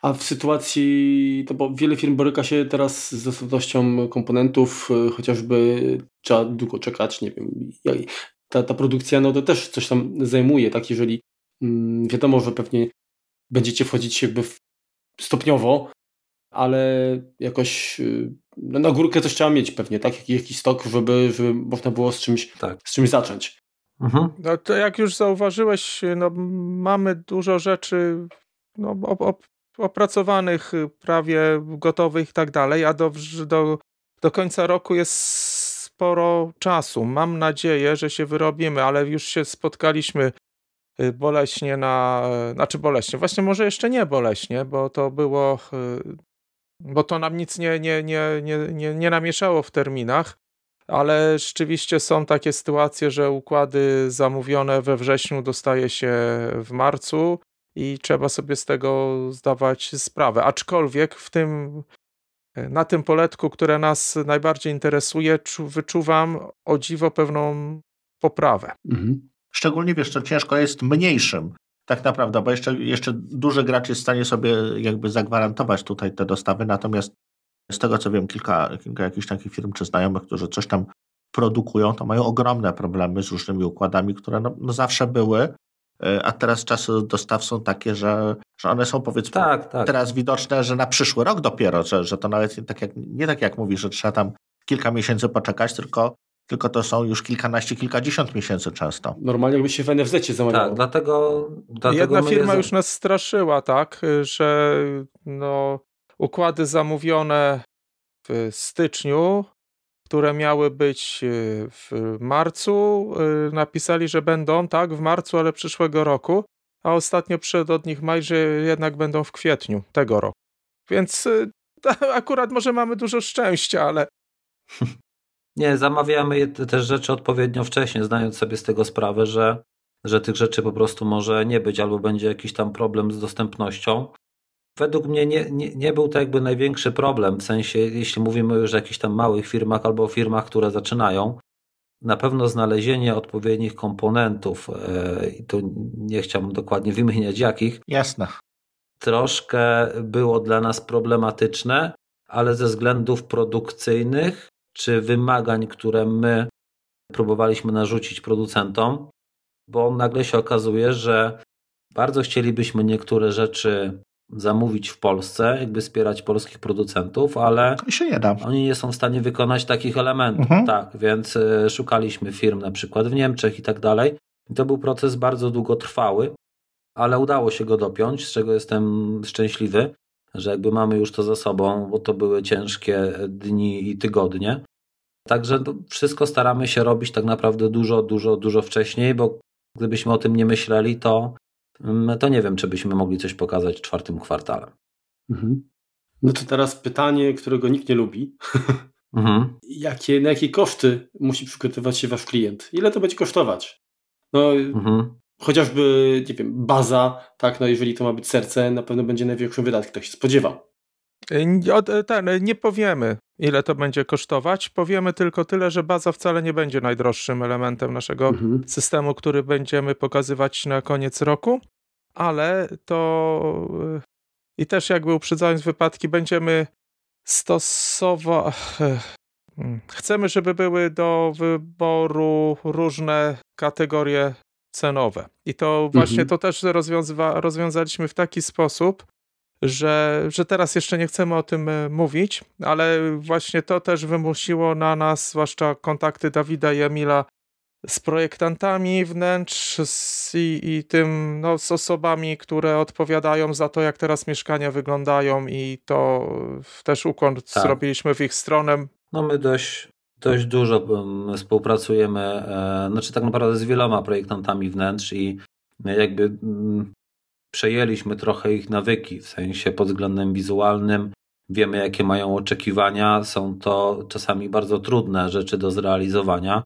A w sytuacji, to bo wiele firm boryka się teraz z dostępnością komponentów, y, chociażby trzeba długo czekać, nie wiem, ta, ta produkcja no to też coś tam zajmuje, tak, jeżeli mm, wiadomo, że pewnie będziecie wchodzić jakby w stopniowo, ale jakoś y, no na górkę coś trzeba mieć pewnie, tak? Jakiś, jakiś stok, żeby, żeby można było z czymś, tak. z czymś zacząć. Mhm. No to jak już zauważyłeś, no, mamy dużo rzeczy no, op, opracowanych, prawie gotowych i tak dalej, a do, do, do końca roku jest sporo czasu. Mam nadzieję, że się wyrobimy, ale już się spotkaliśmy Y, boleśnie na, znaczy boleśnie, właśnie może jeszcze nie boleśnie, bo to było, y, bo to nam nic nie, nie, nie, nie, nie, nie namieszało w terminach, ale rzeczywiście są takie sytuacje, że układy zamówione we wrześniu dostaje się w marcu i trzeba sobie z tego zdawać sprawę. Aczkolwiek w tym, na tym poletku, które nas najbardziej interesuje, wyczuwam o dziwo pewną poprawę. Mhm. Szczególnie wiesz, co ciężko jest mniejszym tak naprawdę, bo jeszcze, jeszcze duży gracz jest w stanie sobie jakby zagwarantować tutaj te dostawy, natomiast z tego co wiem, kilka, kilka jakichś takich firm czy znajomych, którzy coś tam produkują, to mają ogromne problemy z różnymi układami, które no, no zawsze były, e, a teraz czasy dostaw są takie, że, że one są powiedzmy tak, tak. teraz widoczne, że na przyszły rok dopiero, że, że to nawet nie tak, jak, nie tak jak mówisz, że trzeba tam kilka miesięcy poczekać, tylko, tylko to są już kilkanaście, kilkadziesiąt miesięcy często. Normalnie jakby się w NFZ zamawiało. Tak, dlatego... dlatego Jedna firma już nas straszyła, tak, że no, układy zamówione w styczniu które miały być y, w marcu, y, napisali, że będą, tak, w marcu, ale przyszłego roku, a ostatnio przyszedł od nich maj, że jednak będą w kwietniu tego roku. Więc y, akurat może mamy dużo szczęścia, ale... Nie, zamawiamy te rzeczy odpowiednio wcześnie, znając sobie z tego sprawę, że, że tych rzeczy po prostu może nie być, albo będzie jakiś tam problem z dostępnością według mnie nie, nie, nie, był to jakby największy problem, w sensie jeśli mówimy już o jakichś tam małych firmach albo o firmach, które zaczynają, na pewno znalezienie odpowiednich komponentów, e, i tu nie chciałbym dokładnie wymieniać jakich. Jasne. Troszkę było dla nas problematyczne, ale ze względów produkcyjnych czy wymagań, które my próbowaliśmy narzucić producentom, bo nagle się okazuje, że bardzo chcielibyśmy niektóre rzeczy zamówić w Polsce, jakby wspierać polskich producentów, ale oni nie są w stanie wykonać takich elementów. Mhm. Tak, więc y, szukaliśmy firm na przykład w Niemczech i tak dalej. I to był proces bardzo długotrwały, ale udało się go dopiąć, z czego jestem szczęśliwy, że jakby mamy już to za sobą, bo to były ciężkie dni i tygodnie. Także wszystko staramy się robić tak naprawdę dużo, dużo, dużo wcześniej, bo gdybyśmy o tym nie myśleli, to to nie wiem, czy byśmy mogli coś pokazać w czwartym kwartale. Mhm. No to teraz pytanie, którego nikt nie lubi. Mhm. Jakie, na jakie koszty musi przygotować się wasz klient? Ile to będzie kosztować? No, mhm. chociażby, nie wiem, baza, tak, no jeżeli to ma być serce, na pewno będzie największym wydatkiem, tak się spodziewam. Ten, nie powiemy, ile to będzie kosztować. Powiemy tylko tyle, że baza wcale nie będzie najdroższym elementem naszego mhm. systemu, który będziemy pokazywać na koniec roku, ale to i też jakby uprzedzając wypadki, będziemy stosować. Chcemy, żeby były do wyboru różne kategorie cenowe. I to właśnie mhm. to też rozwiązaliśmy w taki sposób, że, że teraz jeszcze nie chcemy o tym e, mówić, ale właśnie to też wymusiło na nas, zwłaszcza kontakty Dawida i Emila z projektantami wnętrz z, i, i tym, no, z osobami, które odpowiadają za to, jak teraz mieszkania wyglądają i to też ukłon tak. zrobiliśmy w ich stronę. No my dość, dość dużo współpracujemy, e, znaczy tak naprawdę z wieloma projektantami wnętrz i jakby mm, przejęliśmy trochę ich nawyki, w sensie pod względem wizualnym. Wiemy, jakie mają oczekiwania. Są to czasami bardzo trudne rzeczy do zrealizowania,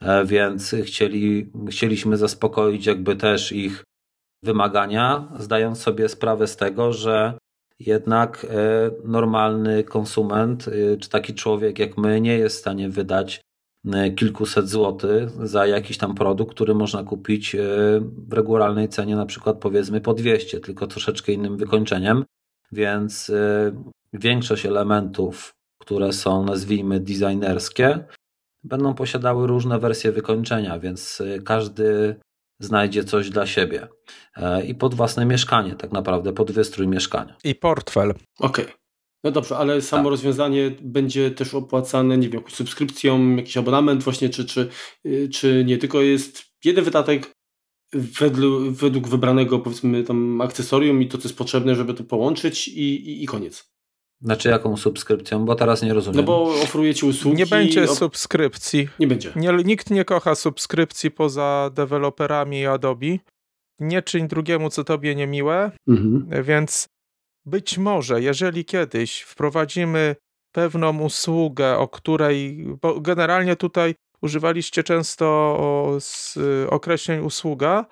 e, więc chcieli, chcieliśmy zaspokoić jakby też ich wymagania, zdając sobie sprawę z tego, że jednak e, normalny konsument, e, czy taki człowiek jak my, nie jest w stanie wydać kilkuset złotych za jakiś tam produkt, który można kupić e, w regularnej cenie, na przykład powiedzmy po 200, tylko troszeczkę innym wykończeniem. Więc e, większość elementów, które są nazwijmy designerskie, będą posiadały różne wersje wykończenia, więc każdy znajdzie coś dla siebie i pod własne mieszkanie, tak naprawdę, pod wystrój mieszkania. I portfel. Okej. Okay. No dobrze, ale samo tak. rozwiązanie będzie też opłacane, nie wiem, jakąś subskrypcją, jakiś abonament właśnie, czy, czy, y, czy nie, tylko jest jeden wydatek według, według wybranego powiedzmy tam akcesorium i to, co jest potrzebne, żeby to połączyć i, i, i koniec. Znaczy jaką subskrypcją? Bo teraz nie rozumiem. No bo oferujecie usługi. Nie będzie subskrypcji. Nie będzie. Nie, nikt nie kocha subskrypcji poza deweloperami i Adobe. Nie czyń drugiemu, co tobie niemiłe. Mhm. Więc być może, jeżeli kiedyś wprowadzimy pewną usługę, o której, bo generalnie tutaj używaliście często z określeń usługa,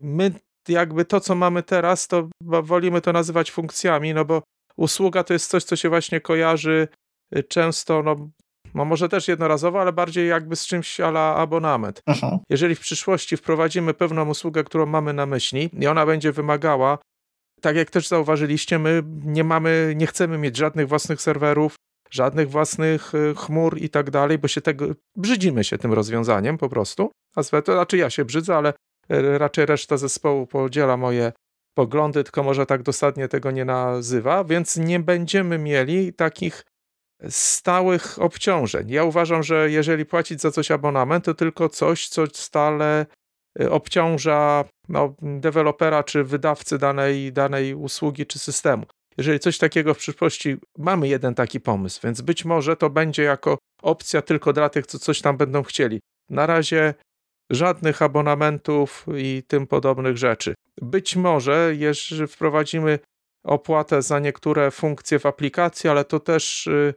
my jakby to, co mamy teraz, to wolimy to nazywać funkcjami, no bo usługa to jest coś, co się właśnie kojarzy y, często, no, no może też jednorazowo, ale bardziej jakby z czymś ala abonament. Aha. Jeżeli w przyszłości wprowadzimy pewną usługę, którą mamy na myśli i ona będzie wymagała tak jak też zauważyliście, my nie mamy, nie chcemy mieć żadnych własnych serwerów, żadnych własnych y, chmur i tak dalej, bo się tego, brzydzimy się tym rozwiązaniem po prostu. A to znaczy ja się brzydzę, ale y, raczej reszta zespołu podziela moje poglądy, tylko może tak dosadnie tego nie nazywa, więc nie będziemy mieli takich stałych obciążeń. Ja uważam, że jeżeli płacić za coś abonament, to tylko coś, co stale obciąża no, dewelopera czy wydawcy danej, danej usługi czy systemu. Jeżeli coś takiego w przyszłości mamy jeden taki pomysł, więc być może to będzie jako opcja tylko dla tych, co coś tam będą chcieli. Na razie żadnych abonamentów i tym podobnych rzeczy. Być może, jeżeli wprowadzimy opłatę za niektóre funkcje w aplikacji, ale to też y,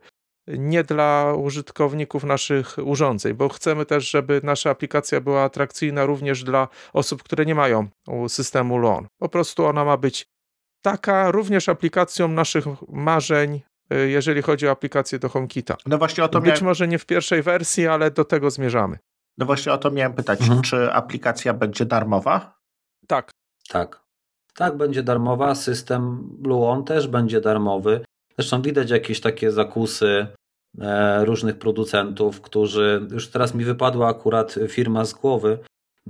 nie dla użytkowników naszych urządzeń, bo chcemy też, żeby nasza aplikacja była atrakcyjna również dla osób, które nie mają systemu LON. Po prostu ona ma być taka również aplikacją naszych marzeń, y, jeżeli chodzi o aplikację do HomeKita. No właśnie o to Być miałem... może nie w pierwszej wersji, ale do tego zmierzamy. No właśnie o to miałem pytać, mhm. czy aplikacja będzie darmowa? Tak. Tak. Tak, będzie darmowa. System Bluon też będzie darmowy. Zresztą widać jakieś takie zakusy różnych producentów, którzy już teraz mi wypadła akurat firma z głowy,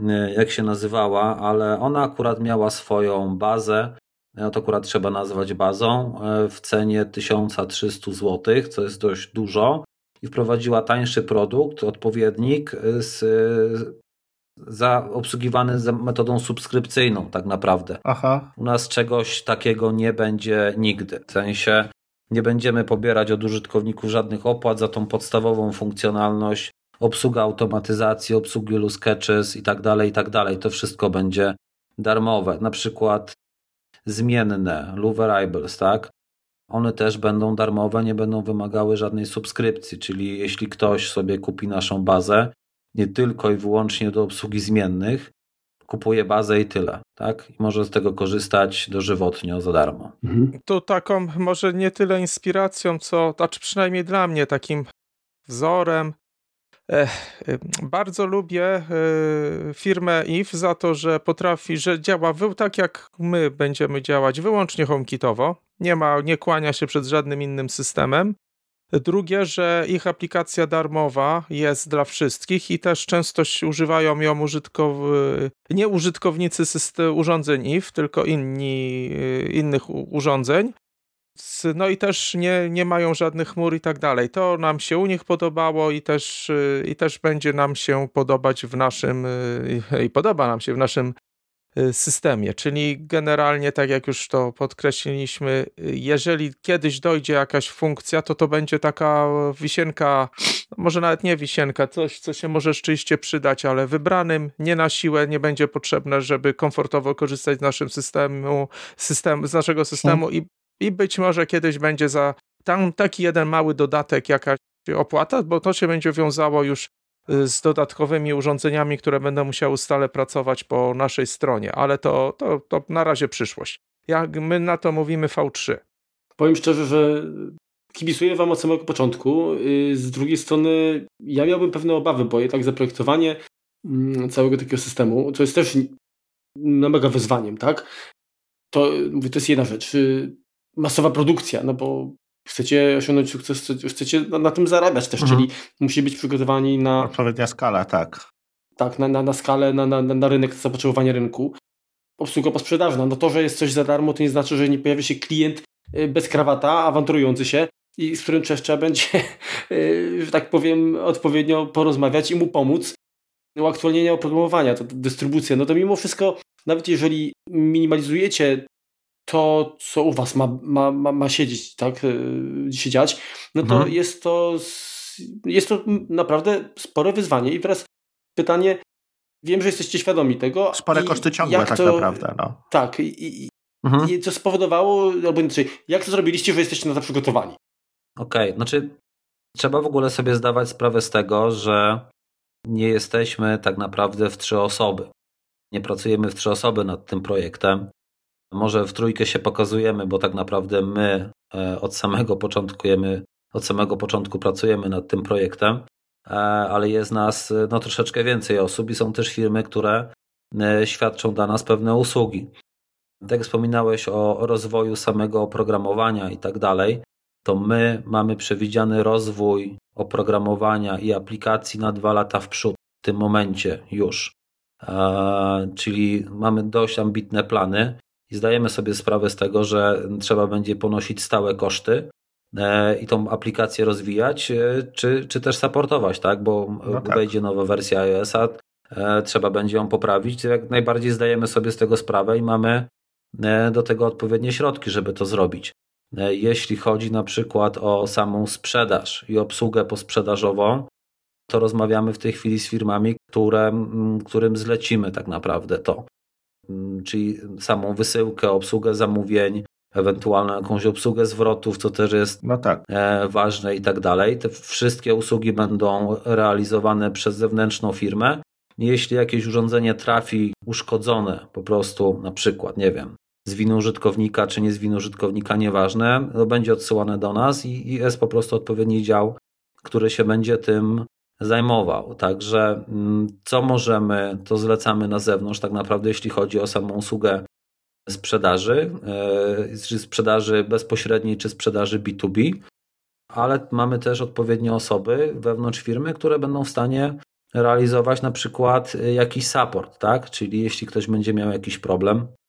e, jak się nazywała, ale ona akurat miała swoją bazę. No to akurat trzeba nazwać bazą e, w cenie 1300 zł, co jest dość dużo, i wprowadziła tańszy produkt, odpowiednik z, za, obsługiwany za metodą subskrypcyjną, tak naprawdę. Aha. U nas czegoś takiego nie będzie nigdy. W sensie nie będziemy pobierać od użytkowników żadnych opłat za tą podstawową funkcjonalność, obsługa automatyzacji, obsługi wielu sketches i tak dalej, i tak. To wszystko będzie darmowe. Na przykład zmienne, Variables, tak? One też będą darmowe, nie będą wymagały żadnej subskrypcji, czyli jeśli ktoś sobie kupi naszą bazę, nie tylko i wyłącznie do obsługi zmiennych, kupuje bazę i tyle, tak? I może z tego korzystać dożywotnio za darmo. Mhm. Tu taką może nie tyle inspiracją, co, znaczy przynajmniej dla mnie takim wzorem. Ech, bardzo lubię e, firmę IF za to, że potrafi, że działa tak jak my będziemy działać wyłącznie HomeKitowo. Nie ma, nie kłania się przed żadnym innym systemem. Drugie, że ich aplikacja darmowa jest dla wszystkich i też często używają ją użytkow... nie użytkownicy system, urządzeń IF, tylko inni, innych urządzeń. No i też nie, nie mają żadnych chmur i tak dalej. To nam się u nich podobało i też, i też będzie nam się podobać w naszym i podoba nam się w naszym Y, systemie. Czyli generalnie, tak jak już to podkreśliliśmy, y, jeżeli kiedyś dojdzie jakaś funkcja, to to będzie taka wisienka, no może nawet nie wisienka, coś, co się może rzeczywiście przydać, ale wybranym, nie na siłę, nie będzie potrzebne, żeby komfortowo korzystać z naszego systemu, system, z naszego systemu i, i być może kiedyś będzie za tam taki jeden mały dodatek, jakaś opłata, bo to się będzie wiązało już Y, z dodatkowymi urządzeniami, które będą musiały stale pracować po naszej stronie, ale to, to, to na razie przyszłość. Jak my na to mówimy V3. Powiem szczerze, że kibicuję Wam od samego początku. Y, z drugiej strony ja miałbym pewne obawy, bo jednak zaprojektowanie mm, całego takiego systemu to jest też mega wyzwaniem, tak? To, to jest jedna rzecz. Y, masowa produkcja, no bo chcecie osiągnąć sukces, chcecie na, tym zarabiać też, mhm. czyli musi być przygotowani na... Odpowiednia skala, tak. Tak, na, na, na skalę, na, na, na rynek, zapotrzebowanie rynku. Obsługa posprzedażna. No to, że jest coś za darmo, to nie znaczy, że nie pojawi się klient y, bez krawata, awanturujący się i z którym trzeba będzie, y, że tak powiem, odpowiednio porozmawiać i mu pomóc. Uaktualnienie oprogramowania, to dystrybucja, no to mimo wszystko, nawet jeżeli minimalizujecie to, co u Was ma, ma, ma, ma siedzieć, tak, e, się dziać, no to mhm. jest to jest to naprawdę spore wyzwanie. I teraz pytanie, wiem, że jesteście świadomi tego. Spore koszty ciągłe tak to, naprawdę. No. Tak. I, mhm. i co spowodowało, albo inaczej, jak to zrobiliście, że jesteście na to przygotowani? Okej, okay, znaczy trzeba w ogóle sobie zdawać sprawę z tego, że nie jesteśmy tak naprawdę w trzy osoby. Nie pracujemy w trzy osoby nad tym projektem. Może w trójkę się pokazujemy, bo tak naprawdę my e, od samego początku, od samego początku pracujemy nad tym projektem, e, ale jest nas no, troszeczkę więcej osób i są też firmy, które e, świadczą dla nas pewne usługi. Tak jak wspominałeś o rozwoju samego oprogramowania i tak dalej, to my mamy przewidziany rozwój oprogramowania i aplikacji na dwa lata w przód, w tym momencie już. Czyli mamy dość ambitne plany i zdajemy sobie sprawę z tego, że trzeba będzie ponosić stałe koszty e, i tą aplikację rozwijać, e, czy, czy też supportować, tak? bo no tak. wejdzie nowa wersja iOS-a, e, trzeba będzie ją poprawić. Jak najbardziej zdajemy sobie z tego sprawę i mamy do tego odpowiednie środki, żeby to zrobić. Jeśli chodzi na przykład o samą sprzedaż i obsługę posprzedażową, to rozmawiamy w tej chwili z firmami, które, którym zlecimy tak naprawdę to. Czyli samą wysyłkę, obsługę zamówień, ewentualną jakąś obsługę zwrotów, co też jest no tak. E, ważne i tak dalej. Te wszystkie usługi będą realizowane przez zewnętrzną firmę. Jeśli jakieś urządzenie trafi uszkodzone, po prostu na przykład, nie wiem, z winy użytkownika czy nie z winy użytkownika, nieważne, to będzie odsyłane do nas i jest po prostu odpowiedni dział, który się będzie tym zajmował. Także mm, co możemy, to zlecamy na zewnątrz, tak naprawdę, jeśli chodzi o samą usługę sprzedaży, e, czy sprzedaży bezpośredniej, czy sprzedaży B2B, ale mamy też odpowiednie osoby wewnątrz firmy, które będą w stanie realizować na przykład jakiś support, tak? Czyli jeśli ktoś będzie miał jakiś problem, E,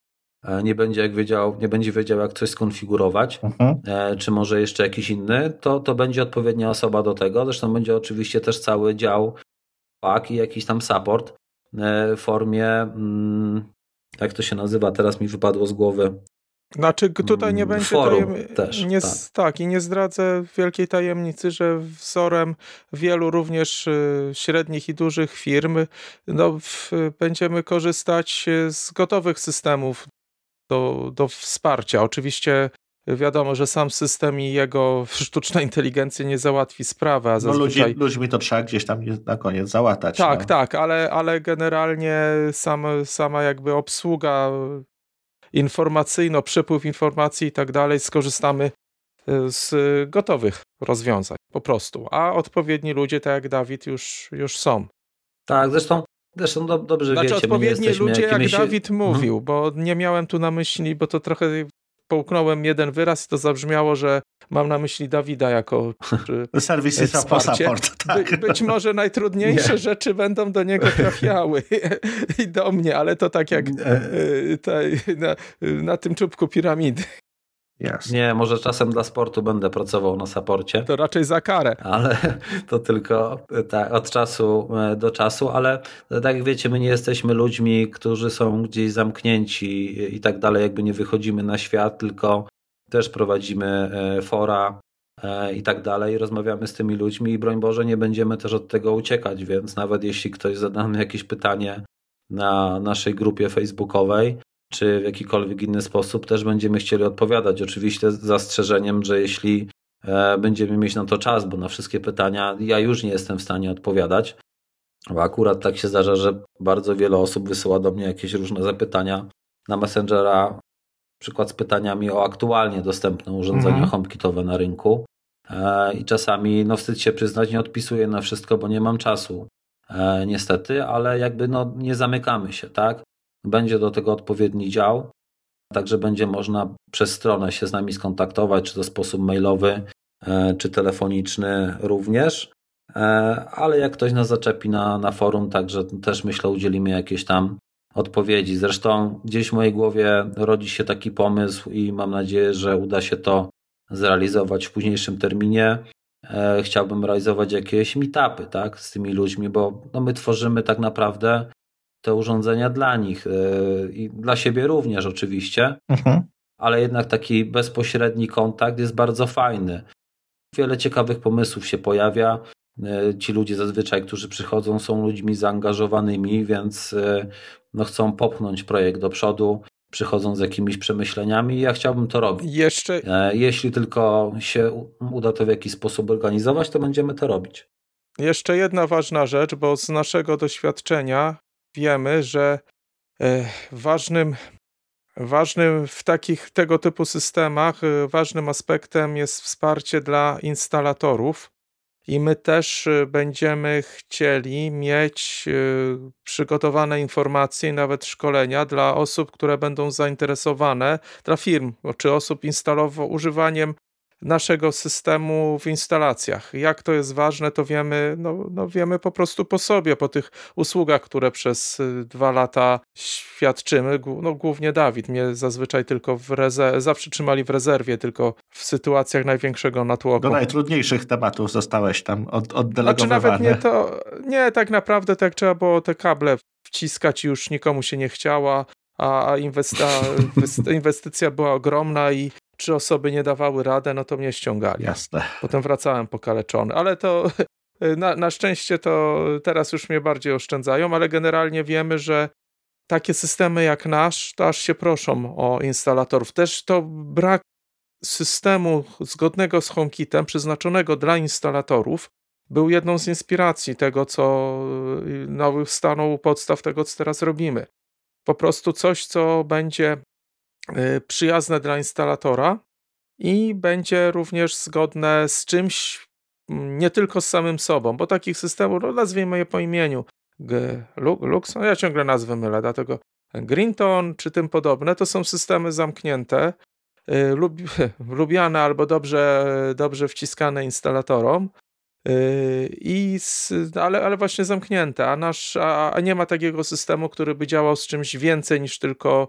nie będzie, jak wiedział, nie będzie wiedział, jak coś skonfigurować, mhm. E, czy może jeszcze jakiś inny, to, to będzie odpowiednia osoba do tego. Zresztą będzie oczywiście też cały dział pak i jakiś tam support e, w formie, mm, jak to się nazywa, teraz mi wypadło z głowy. Znaczy tutaj nie mm, będzie tajem... też, nie, tak. tak. i nie zdradzę wielkiej tajemnicy, że wzorem wielu również średnich i dużych firm no, w, będziemy korzystać z gotowych systemów do, do wsparcia. Oczywiście wiadomo, że sam system i jego sztuczna inteligencja nie załatwi sprawy. A zazwyczaj... no ludzi, ludźmi to trzeba gdzieś tam na koniec załatać. Tak, no. tak, ale, ale generalnie sam, sama jakby obsługa informacyjna, przepływ informacji i tak dalej, skorzystamy e, z gotowych rozwiązań po prostu. A odpowiedni ludzie, tak jak Dawid, już, już są. Tak, zresztą Zresztą do, dobrze znaczy, wiecie, odpowiednie ludzie, jakimiś... jak Dawid mówił, hmm? bo nie miałem tu na myśli, bo to trochę połknąłem jeden wyraz i to zabrzmiało, że mam na myśli Dawida jako serwis support. Tak. By, być może najtrudniejsze nie. rzeczy będą do niego trafiały i do mnie, ale to tak jak e, ta, na, na tym czubku piramidy. Nie, może czasem dla sportu będę pracował na saporcie. To raczej za karę. Ale to tylko tak, od czasu e, do czasu, ale tak jak wiecie, my nie jesteśmy ludźmi, którzy są gdzieś zamknięci i tak dalej, jakby nie wychodzimy na świat, tylko też prowadzimy e, fora e, i tak dalej, rozmawiamy z tymi ludźmi i broń Boże nie będziemy też od tego uciekać, więc nawet jeśli ktoś zada nam jakieś pytanie na naszej grupie facebookowej, czy w jakikolwiek inny sposób też będziemy chcieli odpowiadać. Oczywiście z zastrzeżeniem, że jeśli e, będziemy mieć na to czas, bo na wszystkie pytania ja już nie jestem w stanie odpowiadać. Bo akurat tak się zdarza, że bardzo wiele osób wysyła do mnie jakieś różne zapytania na Messengera, przykład z pytaniami o aktualnie dostępne urządzenia mhm. HomeKitowe na rynku. E, I czasami, no wstyd się przyznać, nie odpisuję na wszystko, bo nie mam czasu. E, niestety, ale jakby no, nie zamykamy się, tak? Będzie do tego odpowiedni dział, także będzie można przez stronę się z nami skontaktować, czy to sposób mailowy, e, czy telefoniczny również. E, ale jak ktoś nas zaczepi na, na forum, także też myślę, udzielimy jakieś tam odpowiedzi. Zresztą gdzieś w mojej głowie rodzi się taki pomysł i mam nadzieję, że uda się to zrealizować w późniejszym terminie. E, chciałbym realizować jakieś meetupy tak, z tymi ludźmi, bo no my tworzymy tak naprawdę te urządzenia dla nich e, i dla siebie również oczywiście, mhm. ale jednak taki bezpośredni kontakt jest bardzo fajny. Wiele ciekawych pomysłów się pojawia. E, ci ludzie zazwyczaj, którzy przychodzą, są ludźmi zaangażowanymi, więc e, no, chcą popchnąć projekt do przodu, przychodzą z jakimiś przemyśleniami i ja chciałbym to robić. Jeszcze... Jeśli tylko się uda to w jakiś sposób organizować, to będziemy to robić. Jeszcze jedna ważna rzecz, bo z naszego doświadczenia wiemy, że e, ważnym, ważnym w takich tego typu systemach, e, ważnym aspektem jest wsparcie dla instalatorów. I my też e, będziemy chcieli mieć przygotowane informacje, nawet szkolenia dla osób, które będą zainteresowane, dla firm czy osób instalowo używaniem naszego systemu w instalacjach. Jak to jest ważne, to wiemy, no, no wiemy po prostu po sobie, po tych usługach, które przez y, dwa lata świadczymy. No, głównie Dawid mnie zazwyczaj tylko w rezerwie, zawsze trzymali w rezerwie, tylko w sytuacjach największego natłoku. Do najtrudniejszych tematów zostałeś tam od, oddelegowany. Znaczy nawet nie to, nie, tak naprawdę tak trzeba było te kable wciskać i już nikomu się nie chciała, a inwestycja była ogromna i trzy osoby nie dawały radę, no to mnie ściągali. Jasne. Potem wracałem pokaleczony, ale to na, na szczęście to teraz już mnie bardziej oszczędzają, ale generalnie wiemy, że takie systemy jak nasz, to aż się proszą o instalatorów. Też to brak systemu zgodnego z HomeKitem, przeznaczonego dla instalatorów, był jedną z inspiracji tego, co nowych stanął u podstaw tego, co teraz robimy. Po prostu coś, co będzie y, przyjazne dla instalatora i będzie również zgodne z czymś, mm, nie tylko z samym sobą, bo takich systemów, no nazwijmy je po imieniu, Lux, no ja ciągle nazwy mylę, dlatego Greenton czy tym podobne, to są systemy zamknięte, y, lub, lubiane albo dobrze, dobrze wciskane instalatorom, y, i z, ale, ale właśnie zamknięte, a, nasz, a, a nie ma takiego systemu, który by działał z czymś więcej niż tylko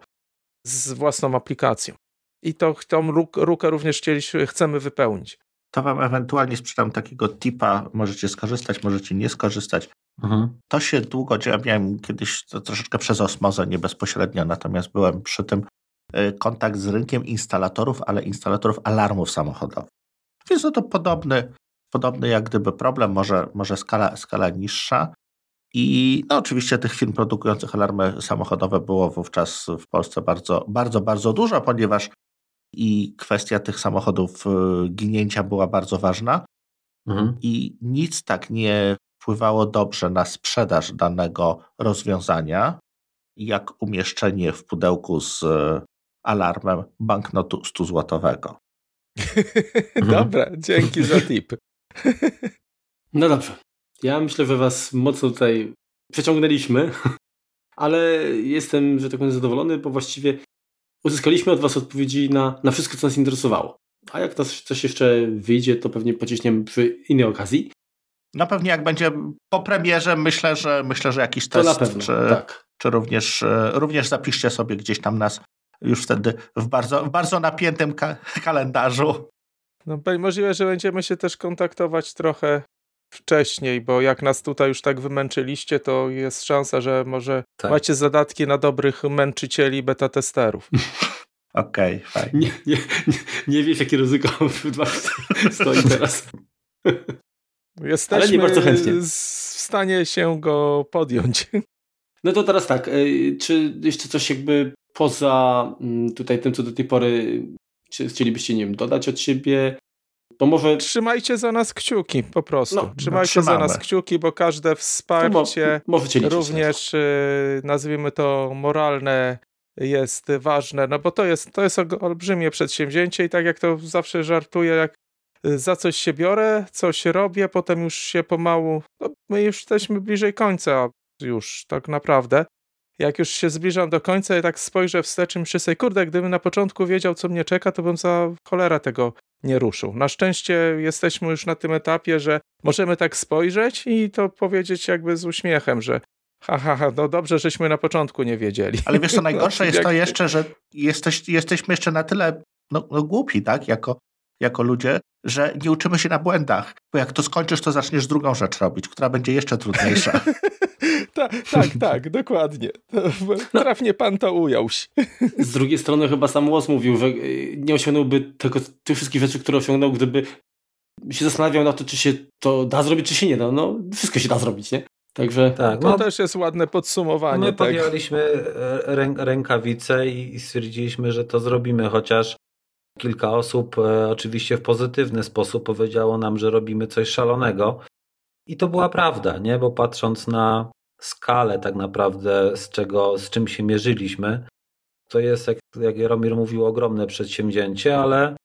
z własną aplikacją. I to, tą lukę również chcieliśmy, chcemy wypełnić. To wam ewentualnie sprzedam takiego tipa, możecie skorzystać, możecie nie skorzystać. Mhm. To się długo dzieje. Miałem kiedyś to troszeczkę przez osmozę, nie bezpośrednio, natomiast byłem przy tym y, kontakt z rynkiem instalatorów, ale instalatorów alarmów samochodowych. Więc no to podobny, podobny jak gdyby problem, może, może skala, skala niższa. I no oczywiście tych firm produkujących alarmy samochodowe było wówczas w Polsce bardzo, bardzo, bardzo dużo, ponieważ i kwestia tych samochodów y, ginięcia była bardzo ważna. Mhm. I nic tak nie wpływało dobrze na sprzedaż danego rozwiązania, jak umieszczenie w pudełku z e, alarmem banknotu 100 złotowego. Dobra, dzięki za tip. no dobrze. Ja myślę, że was mocno tutaj przeciągnęliśmy, ale jestem, że tak powiem, zadowolony, bo właściwie uzyskaliśmy od was odpowiedzi na, na wszystko, co nas interesowało. A jak to coś jeszcze wyjdzie, to pewnie pociśniemy przy innej okazji. No pewnie jak będzie po premierze, myślę, że myślę, że jakiś test, to pewno, czy, tak. czy również, e, również zapiszcie sobie gdzieś tam nas już wtedy w bardzo, w bardzo napiętym ka kalendarzu. No możliwe, że będziemy się też kontaktować trochę wcześniej, bo jak nas tutaj już tak wymęczyliście, to jest szansa, że może tak. macie zadatki na dobrych męczycieli beta testerów. Okej, okay, fajnie. Nie, nie, nie, nie wiesz, jakie ryzyko stoi teraz. Jesteśmy Ale nie bardzo chętnie. w stanie się go podjąć. No to teraz tak, y, czy jeszcze coś jakby poza mm, tutaj tym, co do tej pory chcielibyście, nie wiem, dodać od siebie? To może... Trzymajcie za nas kciuki, po prostu. No, Trzymajcie no, za nas kciuki, bo każde wsparcie, mo również y, nazwijmy to moralne, jest ważne, no bo to jest, to jest olbrzymie przedsięwzięcie i tak jak to zawsze żartuję, jak za coś się biorę, coś robię, potem już się pomału, no my już jesteśmy bliżej końca, już tak naprawdę. Jak już się zbliżam do końca i tak spojrzę wstecz i myślę sobie, kurde, gdybym na początku wiedział, co mnie czeka, to bym za cholera tego nie ruszył. Na szczęście jesteśmy już na tym etapie, że możemy tak spojrzeć i to powiedzieć jakby z uśmiechem, że ha, ha, ha no dobrze, żeśmy na początku nie wiedzieli. Ale wiesz co, najgorsze jest to jeszcze, że jesteś, jesteśmy jeszcze na tyle no, no, głupi, tak, jako, jako ludzie, że nie uczymy się na błędach, bo jak to skończysz, to zaczniesz drugą rzecz robić, która będzie jeszcze trudniejsza. tak, tak, tak, dokładnie. No. Trafnie pan to ujął. Z drugiej strony chyba sam Łos mówił, że nie osiągnąłby tego, tych wszystkich rzeczy, które osiągnął, gdyby się zastanawiał na to, czy się to da zrobić, czy się nie da. No, wszystko się da zrobić, nie? Także tak, to no, też jest ładne podsumowanie. My podjęliśmy rękawice i stwierdziliśmy, że to zrobimy, chociaż Kilka osób e, oczywiście w pozytywny sposób powiedziało nam, że robimy coś szalonego. I to była prawda, nie? Bo patrząc na skalę tak naprawdę, z, czego, z czym się mierzyliśmy, to jest, jak, jak Jaromir mówił, ogromne przedsięwzięcie, ale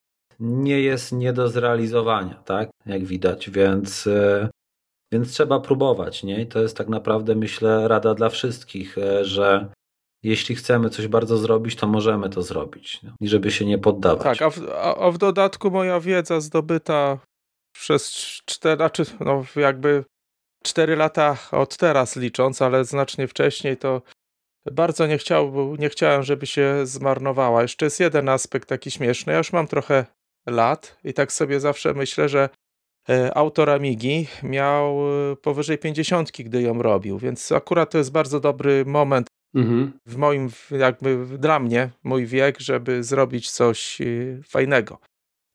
nie jest nie do zrealizowania, tak? Jak widać, więc, e, więc trzeba próbować, nie? I to jest tak naprawdę, myślę, rada dla wszystkich, e, że jeśli chcemy coś bardzo zrobić, to możemy to zrobić. No. I żeby się nie poddawać. Tak, a w, a, a w dodatku moja wiedza zdobyta przez cztery, znaczy, no jakby cztery lata od teraz licząc, ale znacznie wcześniej, to bardzo nie, chciał, nie chciałem, żeby się zmarnowała. Jeszcze jest jeden aspekt taki śmieszny. Ja już mam trochę lat i tak sobie zawsze myślę, że e, autor Amigi miał e, powyżej 50, gdy ją robił, więc akurat to jest bardzo dobry moment mhm. w moim, jakby dla mnie, mój wiek, żeby zrobić coś e, fajnego.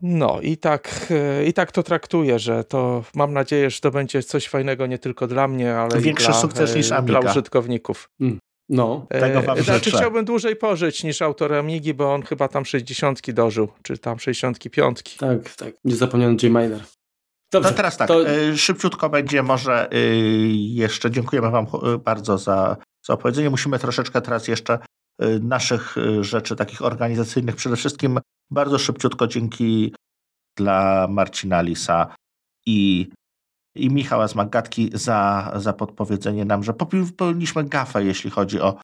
No i tak, i tak to traktuję, że to mam nadzieję, że to będzie coś fajnego nie tylko dla mnie, ale Większy i dla, sukces niż Amiga. dla użytkowników. Mm. No, tego wam e, Znaczy chciałbym dłużej pożyć niż autor Amigi, bo on chyba tam 60 dożył, czy tam 65. Tak, tak. Nie zapomniałem J-Miner. Dobrze, no teraz tak, to... y, szybciutko będzie może y, jeszcze, dziękujemy wam y, bardzo za, za opowiedzenie. Musimy troszeczkę teraz jeszcze naszych rzeczy takich organizacyjnych, przede wszystkim bardzo szybciutko dzięki dla Marcina Lisa i i Michała z Magatki za, za podpowiedzenie nam, że popełniliśmy gafę, jeśli chodzi o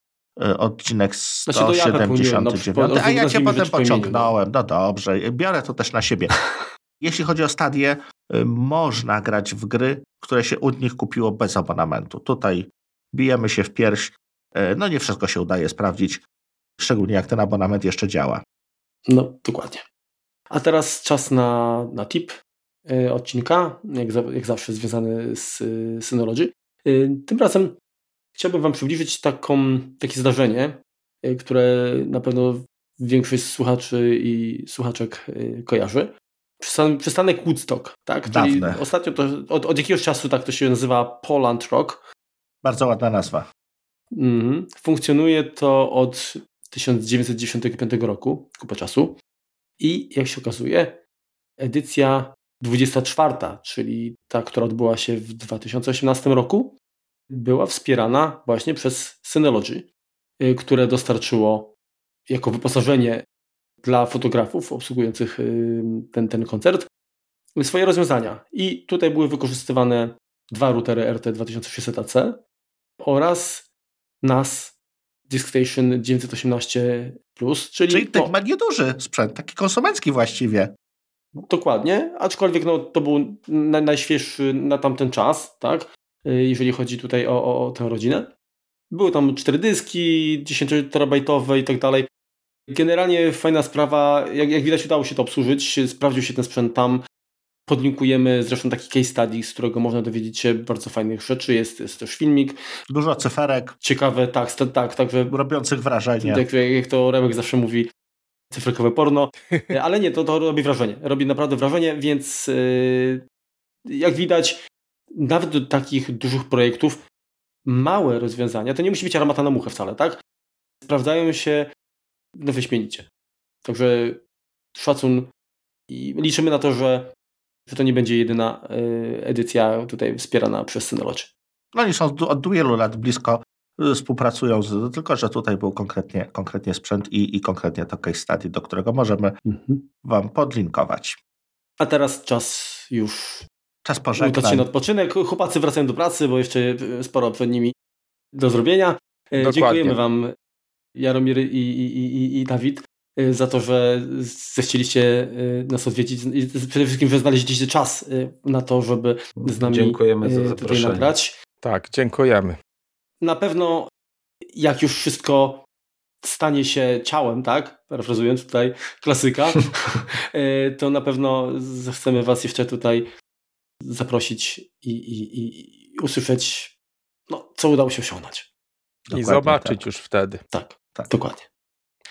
e, odcinek 179. Znaczy no, a ja cię potem pociągnąłem. No dobrze, biorę to też na siebie. Jeśli chodzi o stadie, można grać w gry, które się u nich kupiło bez abonamentu. Tutaj bijemy się w pierś. E, no nie wszystko się udaje sprawdzić, szczególnie jak ten abonament jeszcze działa. No, dokładnie. A teraz czas na, na tip. E, odcinka, jak, za, jak zawsze związany z Synology. E, tym razem chciałbym Wam przybliżyć taką, takie zdarzenie, które na pewno większość słuchaczy i słuchaczek kojarzy. Przystanek Woodstock, tak? Czyli ostatnio to, od, od, jakiegoś czasu tak to się nazywa Poland Rock. Bardzo ładna nazwa. Mhm. Funkcjonuje to od 1995 roku, kupę czasu. I jak się okazuje, edycja 24, czyli ta, która odbyła się w 2018 roku, była wspierana właśnie przez Synology, y, które dostarczyło jako wyposażenie dla fotografów obsługujących y, ten, ten koncert swoje rozwiązania. I tutaj były wykorzystywane dwa routery RT2600AC oraz NAS DiskStation 918 czyli, czyli to, ma nieduży sprzęt, taki konsumencki właściwie. Dokładnie, aczkolwiek no, to był na, najświeższy na tamten czas, tak? Jeżeli chodzi tutaj o, o, o tę rodzinę. Były tam cztery dyski, 10 terabajtowe i tak dalej. Generalnie fajna sprawa, jak, jak widać udało się to obsłużyć, sprawdził się ten sprzęt tam. Podlinkujemy zresztą taki case study, z którego można dowiedzieć się bardzo fajnych rzeczy. Jest, jest też filmik. Dużo cyferek. Ciekawe, tak, tak, także. Robiących wrażenie. Tak, jak to Remek zawsze mówi, cyfrkowe porno, ale nie, to, to robi wrażenie. Robi naprawdę wrażenie, więc yy, jak widać, nawet do takich dużych projektów małe rozwiązania, to nie musi być armata na muchę wcale, tak? Sprawdzają się no wyśmienicie. Także szacun i liczymy na to, że, że to nie będzie jedyna yy, edycja tutaj wspierana przez Synology. No oni są od wielu lat blisko współpracują, z, tylko że tutaj był konkretnie, konkretnie sprzęt i, i konkretnie to case study, do którego możemy mhm. Wam podlinkować. A teraz czas już czas pożegnać. się na odpoczynek. Chłopacy wracają do pracy, bo jeszcze sporo przed nimi do zrobienia. Dokładnie. Dziękujemy Wam, Jaromir i, i, i, i Dawid, za to, że zechcieliście e, nas odwiedzić i przede wszystkim, że znaleźliście czas na to, żeby z nami Dziękujemy za tutaj nagrać. Tak, dziękujemy na pewno jak już wszystko stanie się ciałem, tak? Parafrazując tutaj klasyka, to na pewno chcemy Was jeszcze tutaj zaprosić i, i, i usłyszeć, no, co udało się osiągnąć. I zobaczyć tak. już wtedy. Tak, tak. dokładnie.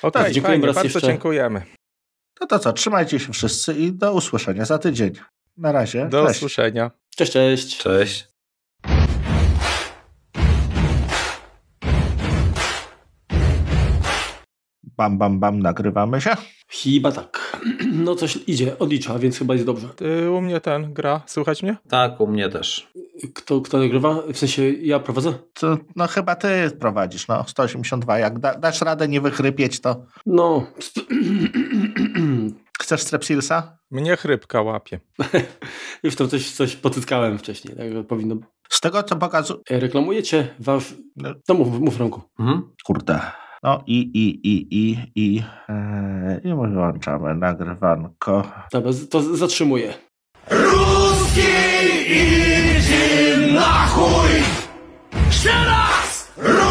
Okay, dziękujemy bardzo jeszcze. dziękujemy. No to co, trzymajcie się wszyscy i do usłyszenia za tydzień. Na razie. Do cześć. usłyszenia. Cześć, cześć. Cześć. Bam, bam, bam, nagrywamy się? Chyba tak. No coś idzie, odlicza, więc chyba jest dobrze. Ty, u mnie ten gra, słychać mnie? Tak, u mnie też. Kto, kto nagrywa? W sensie ja prowadzę? To, no chyba ty prowadzisz, no 182. Jak da, dasz radę nie wychrypieć, to... No... Chcesz strepsilsa? Mnie chrypka łapie. Już to coś, coś potyskałem wcześniej, także powinno... Z tego, co pokazuje... Reklamujecie wasz... No. To mów, mów Romku. Mhm. Kurde No i, i, i, i, i, e, i wyłączamy nagrywanko. Dobra, to zatrzymuję. Ruski idzie na chuj! Strzelaj!